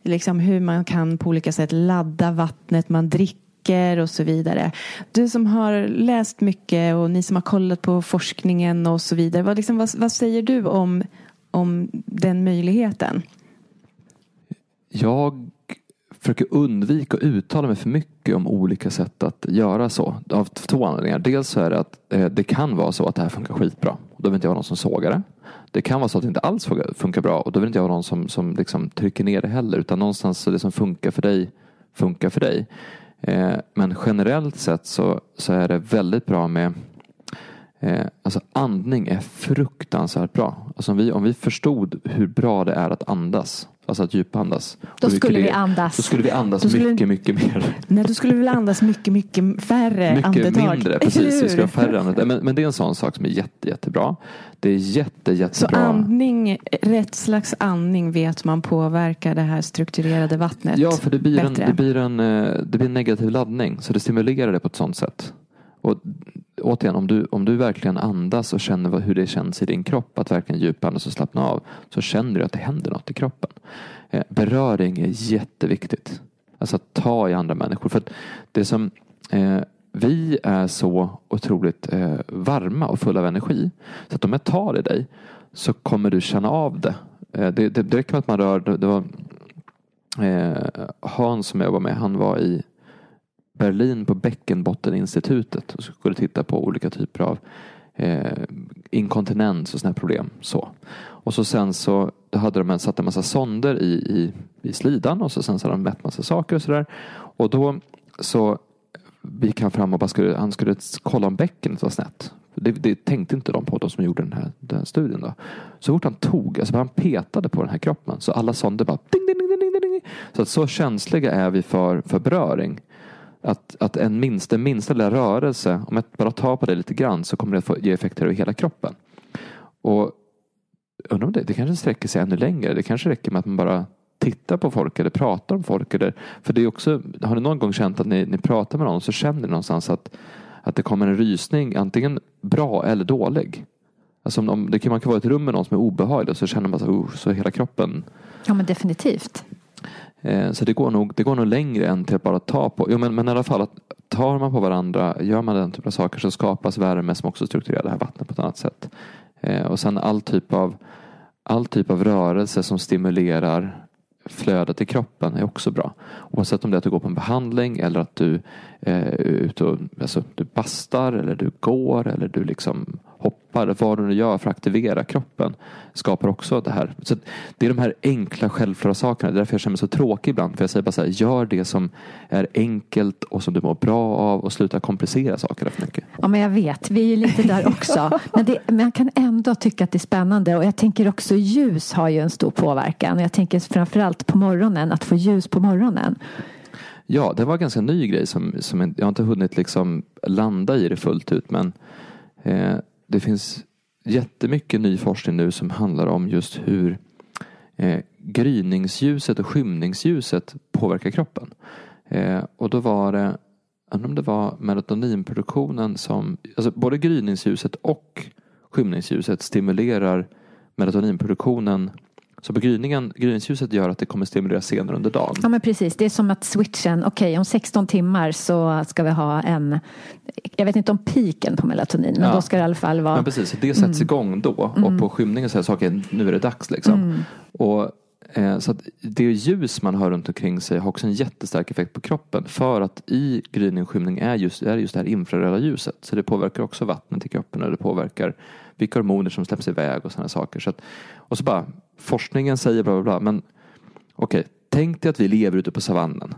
Speaker 2: Liksom hur man kan på olika sätt ladda vattnet man dricker och så vidare. Du som har läst mycket och ni som har kollat på forskningen och så vidare. Vad, liksom, vad, vad säger du om, om den möjligheten?
Speaker 3: Jag försöker undvika att uttala mig för mycket om olika sätt att göra så. Av två anledningar. Dels så är det att eh, det kan vara så att det här funkar skitbra. Då vill inte jag ha någon som sågar det. Det kan vara så att det inte alls funkar bra och då vill inte jag ha någon som, som liksom trycker ner det heller. Utan någonstans så det som funkar för dig funkar för dig. Eh, men generellt sett så, så är det väldigt bra med Eh, alltså andning är fruktansvärt bra. Alltså om, vi, om vi förstod hur bra det är att andas, alltså att djupandas.
Speaker 4: Då skulle vi andas.
Speaker 3: Då skulle vi andas
Speaker 2: Då skulle-
Speaker 3: mycket, mycket mer.
Speaker 2: Nej, du skulle vilja andas mycket, mycket färre
Speaker 3: Mycket
Speaker 2: andetag.
Speaker 3: mindre,
Speaker 2: Eller
Speaker 3: precis. Vi ska ha färre andetag. Men, men det är en sån sak som är jätte, jättebra. Det är jätte,
Speaker 2: Så
Speaker 3: jättebra.
Speaker 2: andning, rätt slags andning vet man påverkar det här strukturerade vattnet
Speaker 3: Ja, för det blir, en, det, blir en, eh, det blir en negativ laddning. Så det stimulerar det på ett sånt sätt. Och återigen, om du, om du verkligen andas och känner hur det känns i din kropp att verkligen djupandas och slappna av så känner du att det händer något i kroppen. Eh, beröring är jätteviktigt. Alltså att ta i andra människor. För att det som eh, vi är så otroligt eh, varma och fulla av energi. Så att om jag tar i dig så kommer du känna av det. Eh, det, det, det räcker med att man rör, det, det var eh, Hans som jag var med, han var i Berlin på Bäckenbotteninstitutet och skulle titta på olika typer av eh, inkontinens och sådana här problem. Så. Och så sen så då hade de en- satt en massa sonder i, i, i slidan och så sen så hade de mätt massa saker och sådär. Och då så gick han fram och bara skulle, han skulle kolla om bäckenet var snett. Det, det tänkte inte de på, de som gjorde den här, den här studien. Då. Så fort han tog, alltså han petade på den här kroppen så alla sonder bara ding, ding, ding, ding, ding, ding. Så att så känsliga är vi för, för beröring. Att, att en minsta, minsta lilla rörelse, om jag bara tar på det lite grann så kommer det att få ge effekter över hela kroppen. Och undrar om det, det kanske sträcker sig ännu längre. Det kanske räcker med att man bara tittar på folk eller pratar om folk. Eller, för det är också, har ni någon gång känt att ni, ni pratar med någon så känner ni någonstans att, att det kommer en rysning, antingen bra eller dålig. Alltså om, om det kan, man kan vara i ett rum med någon som är obehaglig och så känner man så, uh, så hela kroppen
Speaker 4: Ja men definitivt.
Speaker 3: Eh, så det går, nog, det går nog längre än till att bara ta på. Jo, men, men i alla fall, att tar man på varandra, gör man den typen av saker så skapas värme som också strukturerar det här vattnet på ett annat sätt. Eh, och sen all typ av, all typ av rörelse som stimulerar flödet i kroppen är också bra. Oavsett om det är att du går på en behandling eller att du eh, är ute och alltså, du bastar eller du går eller du liksom hoppar. Vad du nu gör för att aktivera kroppen skapar också det här. Så det är de här enkla självklara sakerna. Det är därför jag känner mig så tråkig ibland. För jag säger bara så här, gör det som är enkelt och som du mår bra av och sluta komplicera sakerna för mycket.
Speaker 4: Ja men jag vet, vi är lite där också. Men, det, men jag kan ändå tycka att det är spännande och jag tänker också ljus har ju en stor påverkan. Jag tänker framförallt på morgonen, att få ljus på morgonen.
Speaker 3: Ja, det var en ganska ny grej som, som jag har inte hunnit liksom landa i det fullt ut. Men eh, det finns jättemycket ny forskning nu som handlar om just hur eh, gryningsljuset och skymningsljuset påverkar kroppen. Eh, och då var det, jag undrar om det var melatoninproduktionen som, alltså både gryningsljuset och skymningsljuset stimulerar melatoninproduktionen. Så på gryningen, gryningsljuset gör att det kommer stimulera senare under dagen.
Speaker 4: Ja men precis, det är som att switchen, okej om 16 timmar så ska vi ha en, jag vet inte om piken på melatonin, men
Speaker 3: Ja.
Speaker 4: då ska det i alla fall vara
Speaker 3: Men precis, det sätts igång då och på skymningen är saker, nu är det dags liksom. Och, eh, så det ljus man har runt omkring sig har också en jättestark effekt på kroppen för att i gryning och skymning är just, är just det här infraröda ljuset. Så det påverkar också vattnet i kroppen och det påverkar vilka hormoner som släpps iväg och sådana saker. Så att, och så bara, forskningen säger bla bla bla, men okej, tänk dig att vi lever ute på savannen.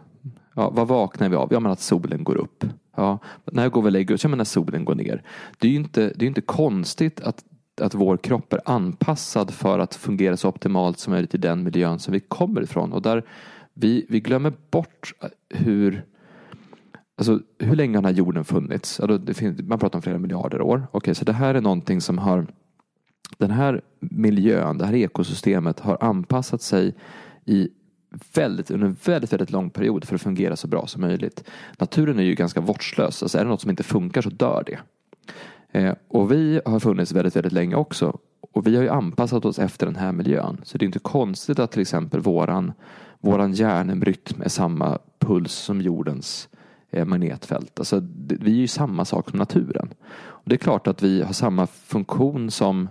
Speaker 3: Ja, vad vaknar vi av? Ja, men att solen går upp. Ja, när går vi och lägger oss? Ja, men när solen går ner. Det är ju inte, det är inte konstigt att, att vår kropp är anpassad för att fungera så optimalt som möjligt i den miljön som vi kommer ifrån. Och där vi, vi glömmer bort hur Alltså, hur länge har den här jorden funnits? Alltså, det finns, man pratar om flera miljarder år. Okej, så det här är någonting som har den här miljön, det här ekosystemet har anpassat sig i väldigt, under en väldigt, väldigt lång period för att fungera så bra som möjligt. Naturen är ju ganska vårdslös. Alltså är det något som inte funkar så dör det. Eh, och vi har funnits väldigt, väldigt länge också. Och vi har ju anpassat oss efter den här miljön. Så det är inte konstigt att till exempel våran, våran hjärnrytm är samma puls som jordens eh, magnetfält. Alltså, det, vi är ju samma sak som naturen. Och det är klart att vi har samma funktion som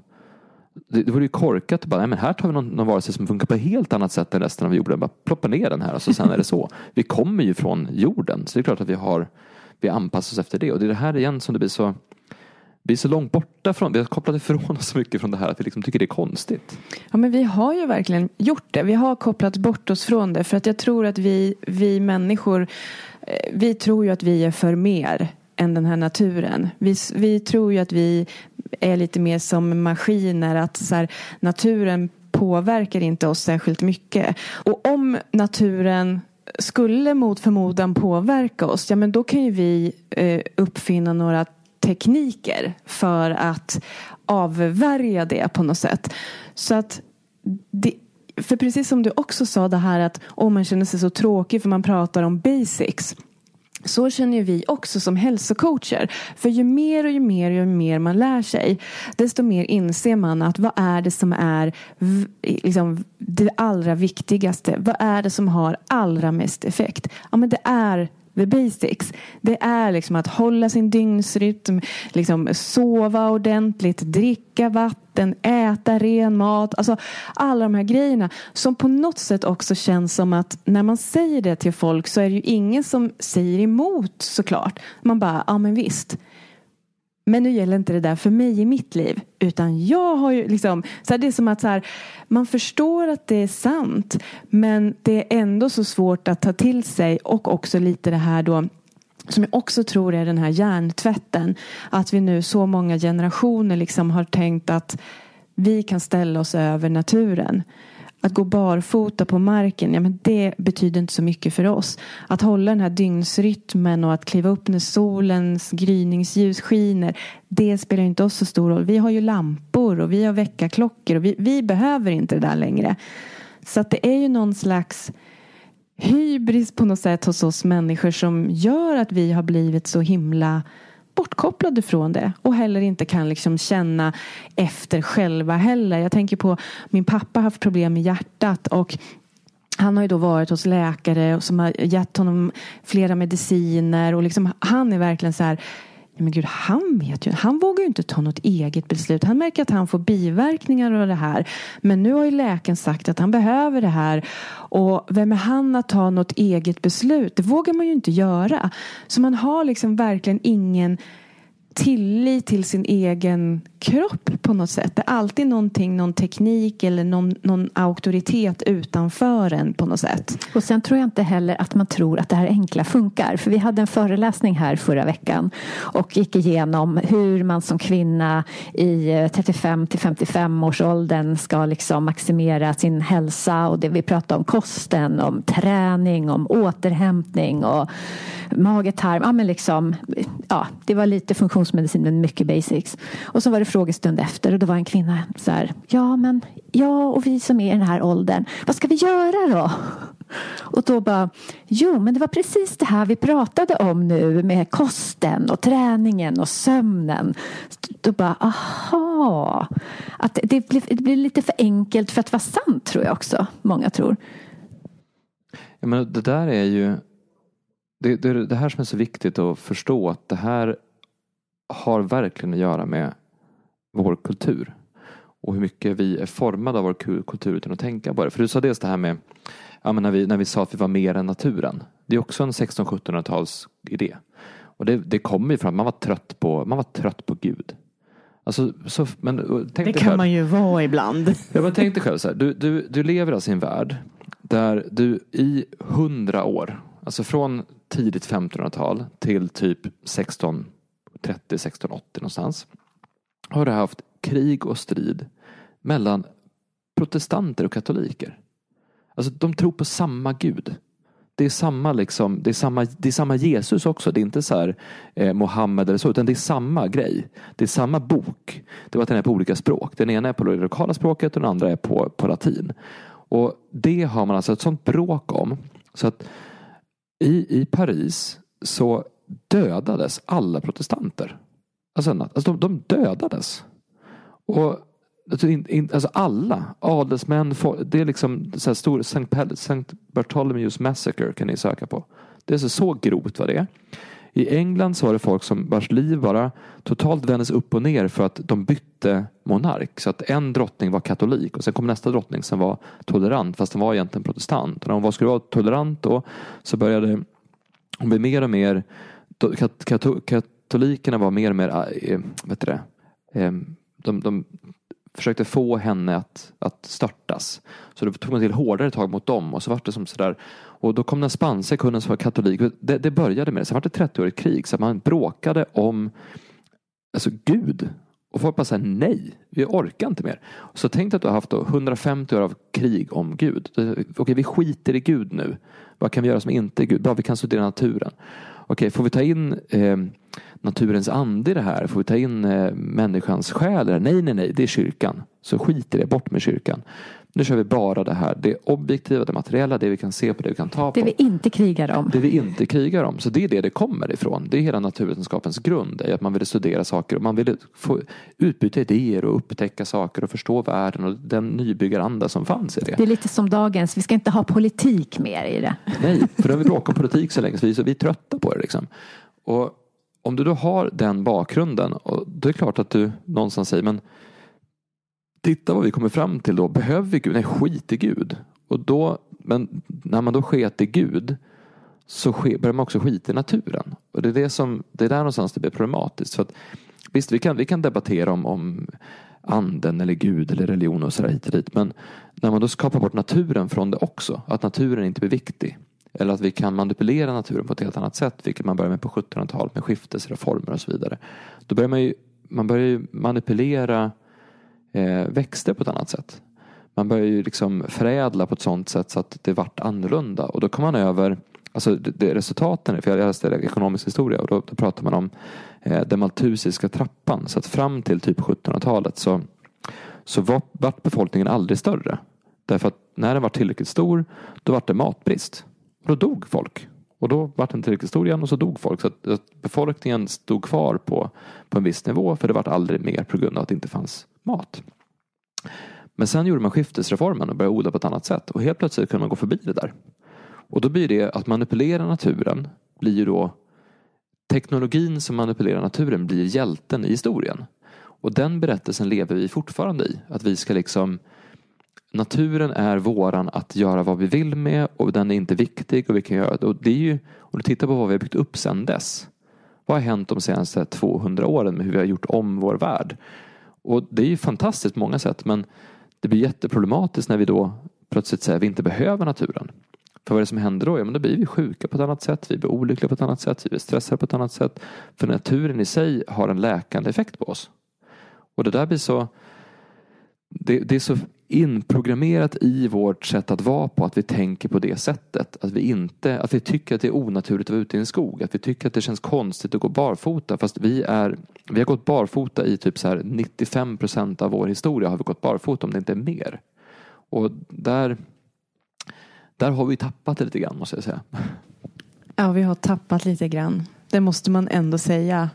Speaker 3: det, det vore ju korkat att bara, nej men här tar vi någon, någon varelse som funkar på ett helt annat sätt än resten av jorden. Bara ploppa ner den här och så sen är det så. Vi kommer ju från jorden. Så det är klart att vi har vi anpassar oss efter det. Och det är det här igen som det blir så vi är så långt borta från, vi har kopplat ifrån oss så mycket från det här att vi liksom tycker det är konstigt.
Speaker 2: Ja, men vi har ju verkligen gjort det. Vi har kopplat bort oss från det. För att jag tror att vi, vi människor, eh, vi tror ju att vi är för mer än den här naturen. Vi, vi tror ju att vi är lite mer som maskiner. Att så här, naturen påverkar inte oss särskilt mycket. Och om naturen skulle mot förmodan påverka oss, ja men då kan ju vi eh, uppfinna några tekniker för att avvärja det på något sätt. Så att det, för precis som du också sa det här att oh, man känner sig så tråkig för man pratar om basics. Så känner vi också som hälsocoacher. För ju mer och ju mer och ju mer man lär sig desto mer inser man att vad är det som är liksom, det allra viktigaste? Vad är det som har allra mest effekt? Ja, men det är the basics. Det är liksom att hålla sin dygnsrytm, liksom sova ordentligt, dricka vatten, äta ren mat. Alltså alla de här grejerna som på något sätt också känns som att när man säger det till folk så är det ju ingen som säger emot såklart. Man bara, ja men visst. Men nu gäller inte det där för mig i mitt liv. Utan jag har ju liksom, så här, det är som att så här, man förstår att det är sant. Men det är ändå så svårt att ta till sig. Och också lite det här då som jag också tror är den här hjärntvätten. Att vi nu så många generationer liksom har tänkt att vi kan ställa oss över naturen. Att gå barfota på marken, ja, men det betyder inte så mycket för oss. Att hålla den här dygnsrytmen och att kliva upp när solens gryningsljus skiner. Det spelar inte oss så stor roll. Vi har ju lampor och vi har väckarklockor och vi, vi behöver inte det där längre. Så att det är ju någon slags hybris på något sätt hos oss människor som gör att vi har blivit så himla bortkopplade från det och heller inte kan liksom känna efter själva heller. Jag tänker på min pappa har haft problem med hjärtat och han har ju då varit hos läkare som har gett honom flera mediciner och liksom, han är verkligen så här men gud, han vet ju. Han vågar ju inte ta något eget beslut. Han märker att han får biverkningar av det här. Men nu har ju läkaren sagt att han behöver det här. Och vem är han att ta något eget beslut? Det vågar man ju inte göra. Så man har liksom verkligen ingen tillit till sin egen kropp på något sätt. Det är alltid någonting, någon teknik eller någon, någon auktoritet utanför en på något sätt.
Speaker 4: Och sen tror jag inte heller att man tror att det här enkla funkar. För vi hade en föreläsning här förra veckan och gick igenom hur man som kvinna i eh, 35 till 55 års åldern ska liksom maximera sin hälsa och det vi pratade om kosten, om träning, om återhämtning och mage, tarm. Ja, men liksom, ja, det var lite funktionsmedicin men mycket basics. Och så var det frågestund efter och då var en kvinna så här. Ja, men jag och vi som är i den här åldern. Vad ska vi göra då? Och då bara, jo men det var precis det här vi pratade om nu med kosten och träningen och sömnen. Då bara, aha. Att det blir, det blir lite för enkelt för att vara sant tror jag också. Många tror.
Speaker 3: Ja, men det där är ju det, det, det här som är så viktigt att förstå att det här har verkligen att göra med vår kultur. Och hur mycket vi är formade av vår kultur utan att tänka på det. För du sa dels det här med ja, men när, vi, när vi sa att vi var mer än naturen. Det är också en 1600-1700-tals idé. Och det, det kommer ju från att man var trött på, man var trött på Gud. Alltså, så, men,
Speaker 2: det kan själv, man ju vara ibland.
Speaker 3: Jag bara tänkte själv så här, du, du, du lever alltså i en värld där du i hundra år, alltså från tidigt 1500-tal till typ 1630, 1680 någonstans har det haft krig och strid mellan protestanter och katoliker. Alltså de tror på samma gud. Det är samma, liksom, det är samma, det är samma Jesus också. Det är inte så här eh, Mohammed eller så, utan det är samma grej. Det är samma bok. Det var att den är på olika språk. Den ena är på det lokala språket och den andra är på, på latin. Och det har man alltså ett sånt bråk om. Så att i, i Paris så dödades alla protestanter. Alltså, alltså de, de dödades. Och alltså, in, in, alltså alla adelsmän, det är liksom så här stor St. Bartholomews Massacre kan ni söka på. Det är så, så grovt vad det är. I England så var det folk som vars liv bara totalt vändes upp och ner för att de bytte monark. Så att en drottning var katolik och sen kom nästa drottning som var tolerant fast den var egentligen protestant. Och när hon var, skulle vara tolerant då så började hon bli mer och mer katolikerna var mer och mer eh, eh, vet det, eh, de, de försökte få henne att, att störtas. Så då tog man till hårdare tag mot dem och så var det som sådär. Och då kom den spanska kunden som var katolik. Det, det började med det. Sen var det 30-årigt krig så man bråkade om alltså Gud. Och folk bara säger nej, vi orkar inte mer. Så tänk att du har haft 150 år av krig om Gud. Okej, vi skiter i Gud nu. Vad kan vi göra som inte är Gud? Bra, vi kan studera naturen. Okej, får vi ta in eh, naturens ande i det här? Får vi ta in eh, människans själ? Nej, nej, nej, det är kyrkan. Så skit i det, bort med kyrkan. Nu kör vi bara det här. Det objektiva, det materiella, det vi kan se på, det vi kan ta
Speaker 4: på. Det vi inte krigar om.
Speaker 3: Det vi inte krigar om. Så det är det det kommer ifrån. Det är hela naturvetenskapens grund. Är att man vill studera saker och man vill få utbyta idéer och upptäcka saker och förstå världen och den nybyggaranda som fanns i det.
Speaker 4: Det är lite som dagens, vi ska inte ha politik mer i det.
Speaker 3: Nej, för då har vi bråkat om politik så länge så vi, så vi är trötta på det. Liksom. Och om du då har den bakgrunden, och då är det klart att du någonstans säger men titta vad vi kommer fram till då. Behöver vi Gud? Nej, skit i Gud. Och då, men när man då sket i Gud så sker, börjar man också skita i naturen. Och det är, det som, det är där någonstans det blir problematiskt. För att, visst, vi kan, vi kan debattera om, om anden eller Gud eller religion och sådär hit och dit. Men när man då skapar bort naturen från det också, att naturen inte blir viktig. Eller att vi kan manipulera naturen på ett helt annat sätt, vilket man började med på 1700-talet med skiftesreformer och så vidare. Då börjar man ju, man börjar ju manipulera eh, växter på ett annat sätt. Man börjar ju liksom förädla på ett sånt sätt så att det vart annorlunda och då kom man över Alltså det, det resultaten, för jag läste ekonomisk historia och då, då pratar man om eh, den maltusiska trappan. Så att fram till typ 1700-talet så, så var, vart befolkningen aldrig större. Därför att när den var tillräckligt stor då vart det matbrist. Och då dog folk. Och då var den riktigt stor igen och så dog folk. Så att, att befolkningen stod kvar på, på en viss nivå för det vart aldrig mer på grund av att det inte fanns mat. Men sen gjorde man skiftesreformen och började odla på ett annat sätt och helt plötsligt kunde man gå förbi det där. Och då blir det att manipulera naturen blir ju då teknologin som manipulerar naturen blir hjälten i historien. Och den berättelsen lever vi fortfarande i. Att vi ska liksom Naturen är våran att göra vad vi vill med och den är inte viktig och vi kan göra det. Och det är ju, om du tittar på vad vi har byggt upp sedan dess. Vad har hänt de senaste 200 åren med hur vi har gjort om vår värld? Och det är ju fantastiskt på många sätt men det blir jätteproblematiskt när vi då plötsligt säger att vi inte behöver naturen. För vad är det som händer då? Ja, men då blir vi sjuka på ett annat sätt, vi blir olyckliga på ett annat sätt, vi blir stressade på ett annat sätt. För naturen i sig har en läkande effekt på oss. Och det där blir så det, det, är så inprogrammerat i vårt sätt att vara på att vi tänker på det sättet. Att vi, inte, att vi tycker att det är onaturligt att vara ute i en skog. Att vi tycker att det känns konstigt att gå barfota. Fast vi, är, vi har gått barfota i typ så här 95 procent av vår historia har vi gått barfota om det inte är mer. Och där, där har vi tappat det lite grann måste jag säga.
Speaker 2: Ja, vi har tappat lite grann. Det måste man ändå säga.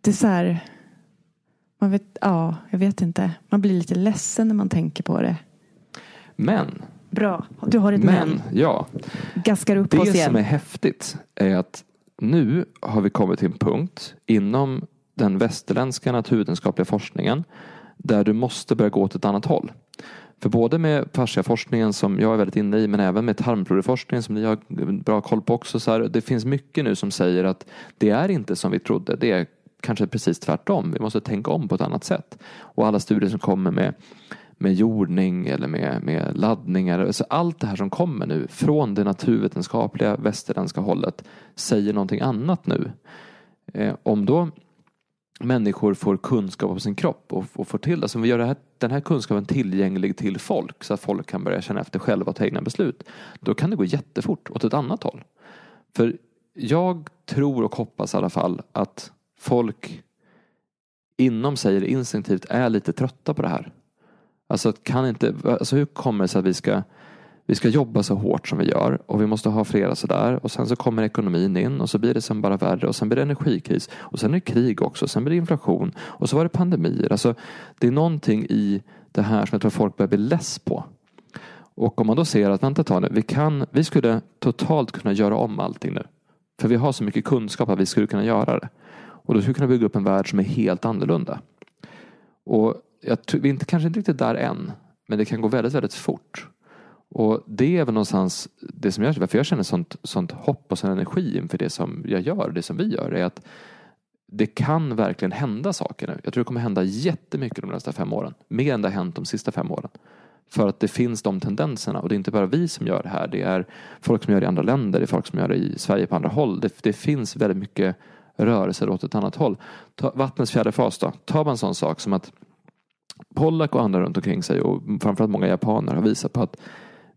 Speaker 2: Det är så här man vet, ja, jag vet inte. Man blir lite ledsen när man tänker på det.
Speaker 3: Men.
Speaker 2: Bra. Du har ett men. men.
Speaker 3: Ja.
Speaker 2: Gaskar upp
Speaker 3: det
Speaker 2: oss igen.
Speaker 3: Det som är häftigt är att nu har vi kommit till en punkt inom den västerländska naturvetenskapliga forskningen där du måste börja gå åt ett annat håll. För både med fasciaforskningen som jag är väldigt inne i men även med tarmfloraforskningen som ni har bra koll på också. Så här, det finns mycket nu som säger att det är inte som vi trodde. Det är kanske precis tvärtom. Vi måste tänka om på ett annat sätt. Och alla studier som kommer med, med jordning eller med, med laddningar. Alltså allt det här som kommer nu från det naturvetenskapliga västerländska hållet säger någonting annat nu. Eh, om då människor får kunskap om sin kropp och, och får till det. Alltså om vi gör här, den här kunskapen tillgänglig till folk så att folk kan börja känna efter själva och ta egna beslut. Då kan det gå jättefort åt ett annat håll. För jag tror och hoppas i alla fall att folk inom sig instinktivt är lite trötta på det här. Alltså, kan inte, alltså hur kommer det sig att vi ska, vi ska jobba så hårt som vi gör och vi måste ha flera sådär och sen så kommer ekonomin in och så blir det sen bara värre och sen blir det energikris och sen är det krig också, sen blir det inflation och så var det pandemier. Alltså, det är någonting i det här som jag tror folk börjar bli less på. Och om man då ser att, vänta ett tag nu, vi, kan, vi skulle totalt kunna göra om allting nu. För vi har så mycket kunskap att vi skulle kunna göra det. Och då skulle vi kunna bygga upp en värld som är helt annorlunda. Och jag, vi är inte, kanske inte riktigt där än. Men det kan gå väldigt, väldigt fort. Och det är väl någonstans det som jag, varför jag känner sånt, sånt hopp och sån energi inför det som jag gör, det som vi gör, är att det kan verkligen hända saker nu. Jag tror det kommer hända jättemycket de nästa fem åren. Mer än det har hänt de sista fem åren. För att det finns de tendenserna och det är inte bara vi som gör det här. Det är folk som gör det i andra länder, det är folk som gör det i Sverige på andra håll. Det, det finns väldigt mycket rörelser åt ett annat håll. Ta, vattnets fjärde fas då. Tar man en sån sak som att Pollack och andra runt omkring sig och framförallt många japaner har visat på att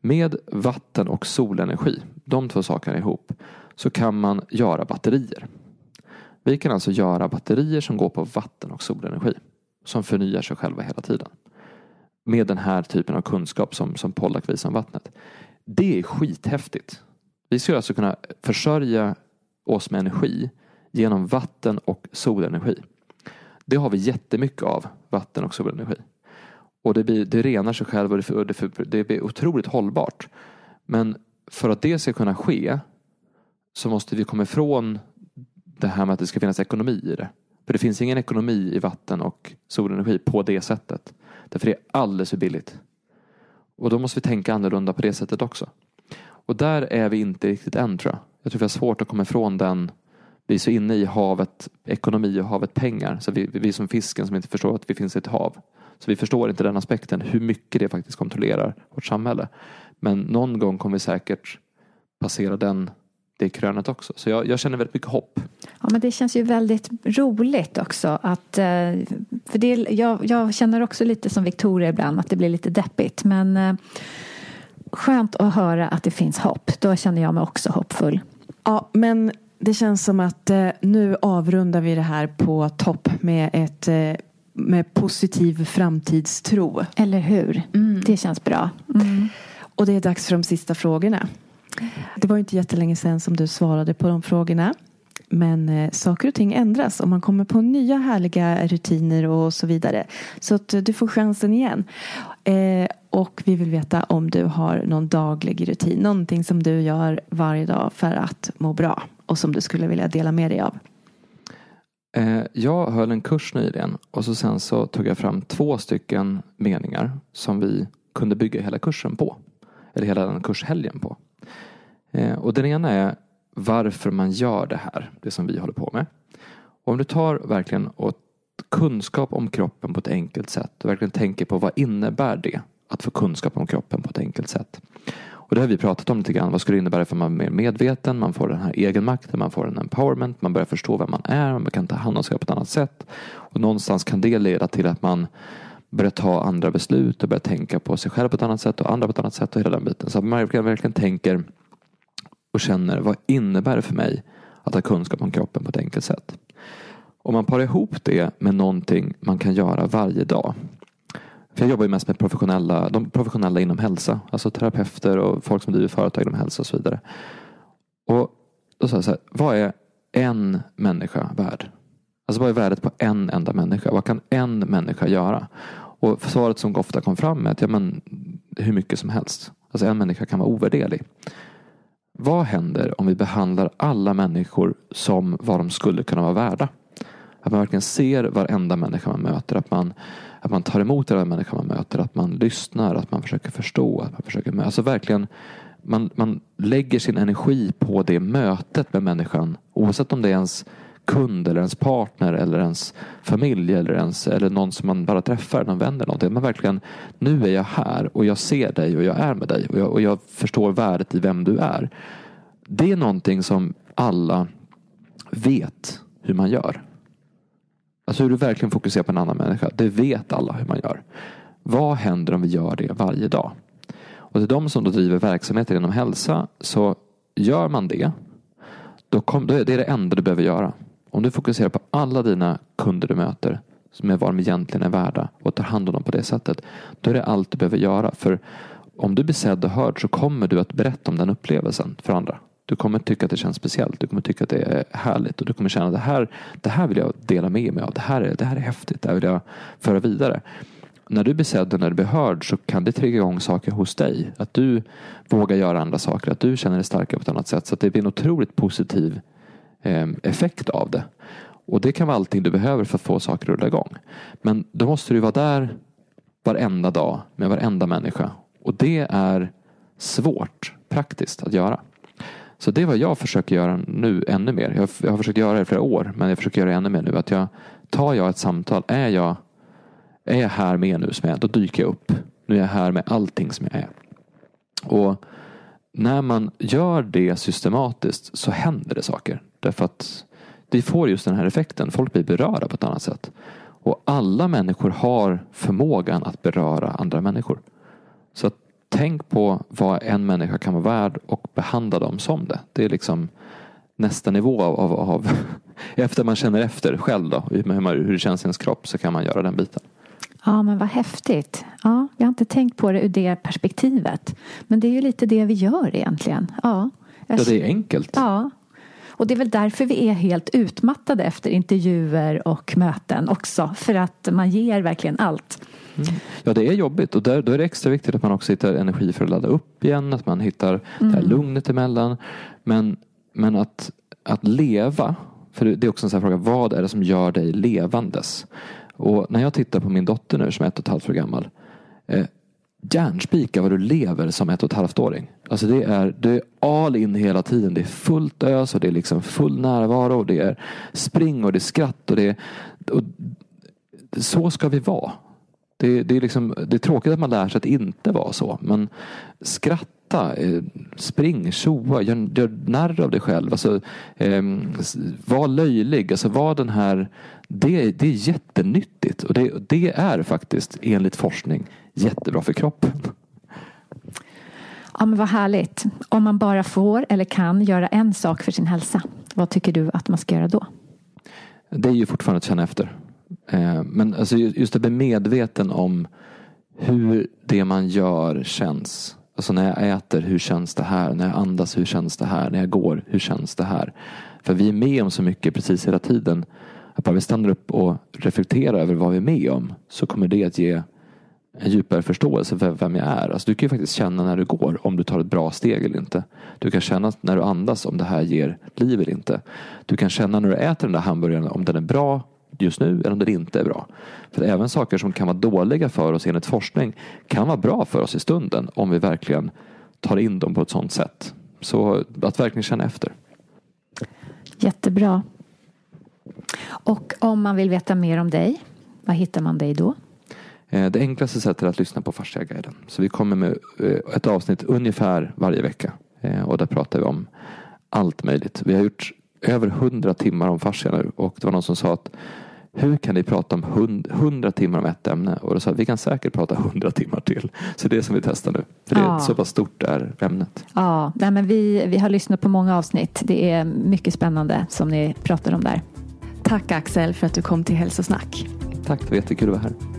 Speaker 3: med vatten och solenergi, de två sakerna ihop, så kan man göra batterier. Vi kan alltså göra batterier som går på vatten och solenergi. Som förnyar sig själva hela tiden. Med den här typen av kunskap som, som Pollack visar om vattnet. Det är skithäftigt. Vi skulle alltså kunna försörja oss med energi genom vatten och solenergi. Det har vi jättemycket av, vatten och solenergi. Och det, blir, det renar sig själv och det, det, det blir otroligt hållbart. Men för att det ska kunna ske så måste vi komma ifrån det här med att det ska finnas ekonomi i det. För det finns ingen ekonomi i vatten och solenergi på det sättet. Därför det är alldeles för billigt. Och då måste vi tänka annorlunda på det sättet också. Och där är vi inte riktigt än tror jag. Jag tror vi har svårt att komma ifrån den. Vi är så inne i havet ekonomi och havet pengar. Så vi, vi är som fisken som inte förstår att vi finns i ett hav. Så vi förstår inte den aspekten hur mycket det faktiskt kontrollerar vårt samhälle. Men någon gång kommer vi säkert passera den det krönet också. Så jag, jag, känner väldigt mycket hopp.
Speaker 4: Ja, men det känns ju väldigt roligt också. Att, eh, för det, jag, jag känner också lite som Victoria ibland, att det blir lite deppigt. Men eh, skönt att höra att det finns hopp. Då känner jag mig också hoppfull.
Speaker 2: Ja, men det känns som att eh, nu avrundar vi det här på topp med ett med positiv framtidstro.
Speaker 4: Eller hur? Mm. Det känns bra. Mm.
Speaker 2: Och det är dags för de sista frågorna. Det var inte jättelänge sedan som du svarade på de frågorna. Men eh, saker och ting ändras och man kommer på nya härliga rutiner och så vidare. Så att du får chansen igen. Eh, och vi vill veta om du har någon daglig rutin. Någonting som du gör varje dag för att må bra. Och som du skulle vilja dela med dig av.
Speaker 3: Eh, jag höll en kurs nyligen och så sen så tog jag fram två stycken meningar som vi kunde bygga hela kursen på. Eller hela den kurshelgen på. Eh, och den ena är varför man gör det här, det som vi håller på med. Och om du tar verkligen och kunskap om kroppen på ett enkelt sätt och verkligen tänker på vad innebär det att få kunskap om kroppen på ett enkelt sätt. Och det har vi pratat om lite grann. Vad skulle det innebära för man är mer medveten, man får den här egenmakten, man får en empowerment, man börjar förstå vem man är, man kan ta hand om sig på ett annat sätt. Och någonstans kan det leda till att man börjar ta andra beslut och börjar tänka på sig själv på ett annat sätt och andra på ett annat sätt och hela den biten. Så att man verkligen, verkligen tänker och känner vad innebär det för mig att ha kunskap om kroppen på ett enkelt sätt. Om man parar ihop det med någonting man kan göra varje dag. För jag jobbar ju mest med professionella, de professionella inom hälsa. Alltså terapeuter och folk som driver företag inom hälsa och så vidare. Och då sa jag så här, vad är en människa värd? Alltså vad är värdet på en enda människa? Vad kan en människa göra? Och svaret som ofta kom fram är att ja, men, hur mycket som helst. Alltså en människa kan vara ovärderlig. Vad händer om vi behandlar alla människor som vad de skulle kunna vara värda? Att man verkligen ser varenda människa man möter. Att man, att man tar emot den människa man möter. Att man lyssnar. Att man försöker förstå. Att man försöker, alltså verkligen man, man lägger sin energi på det mötet med människan. Oavsett om det är ens kund eller ens partner eller ens familj eller, ens, eller någon som man bara träffar, någon vän eller någonting. Men verkligen, nu är jag här och jag ser dig och jag är med dig och jag, och jag förstår värdet i vem du är. Det är någonting som alla vet hur man gör. Alltså hur du verkligen fokuserar på en annan människa. Det vet alla hur man gör. Vad händer om vi gör det varje dag? Och till de som då driver verksamheter inom hälsa så gör man det. Då, kom, då är det det enda du behöver göra. Om du fokuserar på alla dina kunder du möter som är vad de egentligen är värda och tar hand om dem på det sättet. Då är det allt du behöver göra. För om du blir sedd och hörd så kommer du att berätta om den upplevelsen för andra. Du kommer tycka att det känns speciellt. Du kommer tycka att det är härligt och du kommer känna att det här, det här vill jag dela med mig av. Det här, är, det här är häftigt. Det här vill jag föra vidare. När du blir sedd och när du blir hörd så kan det trigga igång saker hos dig. Att du vågar göra andra saker. Att du känner dig starkare på ett annat sätt. Så det blir en otroligt positiv eh, effekt av det. Och det kan vara allting du behöver för att få saker att rulla igång. Men då måste du vara där varenda dag med varenda människa. Och det är svårt praktiskt att göra. Så det är vad jag försöker göra nu ännu mer. Jag, jag har försökt göra det i flera år men jag försöker göra det ännu mer nu. Att jag, tar jag ett samtal, är jag, är jag här med nu som jag är, då dyker jag upp. Nu är jag här med allting som jag är. Och när man gör det systematiskt så händer det saker. Därför att det får just den här effekten. Folk blir berörda på ett annat sätt. Och alla människor har förmågan att beröra andra människor. Så att tänk på vad en människa kan vara värd och behandla dem som det. Det är liksom nästa nivå av, av, av efter man känner efter själv då, hur det känns i ens kropp så kan man göra den biten.
Speaker 4: Ja, men vad häftigt. Ja, jag har inte tänkt på det ur det perspektivet. Men det är ju lite det vi gör egentligen. Ja,
Speaker 3: ja det är enkelt.
Speaker 4: Ja. Och det är väl därför vi är helt utmattade efter intervjuer och möten också. För att man ger verkligen allt.
Speaker 3: Mm. Ja, det är jobbigt och där, då är det extra viktigt att man också hittar energi för att ladda upp igen. Att man hittar mm. det här mm. lugnet emellan. Men, men att, att leva, för det är också en sån fråga, vad är det som gör dig levandes? Och när jag tittar på min dotter nu som är ett och ett halvt år gammal. Eh, järnspika vad du lever som ett och ett halvt åring. Alltså det är, det är all in hela tiden. Det är fullt ös och det är liksom full närvaro. Och det är spring och det är skratt. Och det är, och så ska vi vara. Det, det, är liksom, det är tråkigt att man lär sig att inte vara så. Men skratta, eh, spring, tjoa, gör, gör narr av dig själv. Alltså, eh, var löjlig. Alltså var den här det, det är jättenyttigt och det, det är faktiskt enligt forskning jättebra för kroppen.
Speaker 4: Ja men vad härligt. Om man bara får eller kan göra en sak för sin hälsa. Vad tycker du att man ska göra då?
Speaker 3: Det är ju fortfarande att känna efter. Eh, men alltså just att bli medveten om hur det man gör känns. Alltså när jag äter, hur känns det här? När jag andas, hur känns det här? När jag går, hur känns det här? För vi är med om så mycket precis hela tiden. Att bara vi stannar upp och reflekterar över vad vi är med om så kommer det att ge en djupare förståelse för vem jag är. Alltså du kan ju faktiskt känna när du går om du tar ett bra steg eller inte. Du kan känna när du andas om det här ger liv eller inte. Du kan känna när du äter den där hamburgaren om den är bra just nu eller om den inte är bra. För även saker som kan vara dåliga för oss enligt forskning kan vara bra för oss i stunden om vi verkligen tar in dem på ett sådant sätt. Så att verkligen känna efter.
Speaker 4: Jättebra. Och om man vill veta mer om dig, var hittar man dig då?
Speaker 3: Eh, det enklaste sättet är att lyssna på Fasciaguiden. Så vi kommer med eh, ett avsnitt ungefär varje vecka. Eh, och där pratar vi om allt möjligt. Vi har gjort över hundra timmar om fascia nu och det var någon som sa att hur kan ni prata om hundra timmar om ett ämne? Och då sa vi kan säkert prata hundra timmar till. Så det är som vi testar nu. För det är ja. så pass stort är ämnet.
Speaker 4: Ja, nej, men vi, vi har lyssnat på många avsnitt. Det är mycket spännande som ni pratar om där.
Speaker 2: Tack Axel för att du kom till Hälsosnack.
Speaker 3: Tack, det var jättekul att vara här.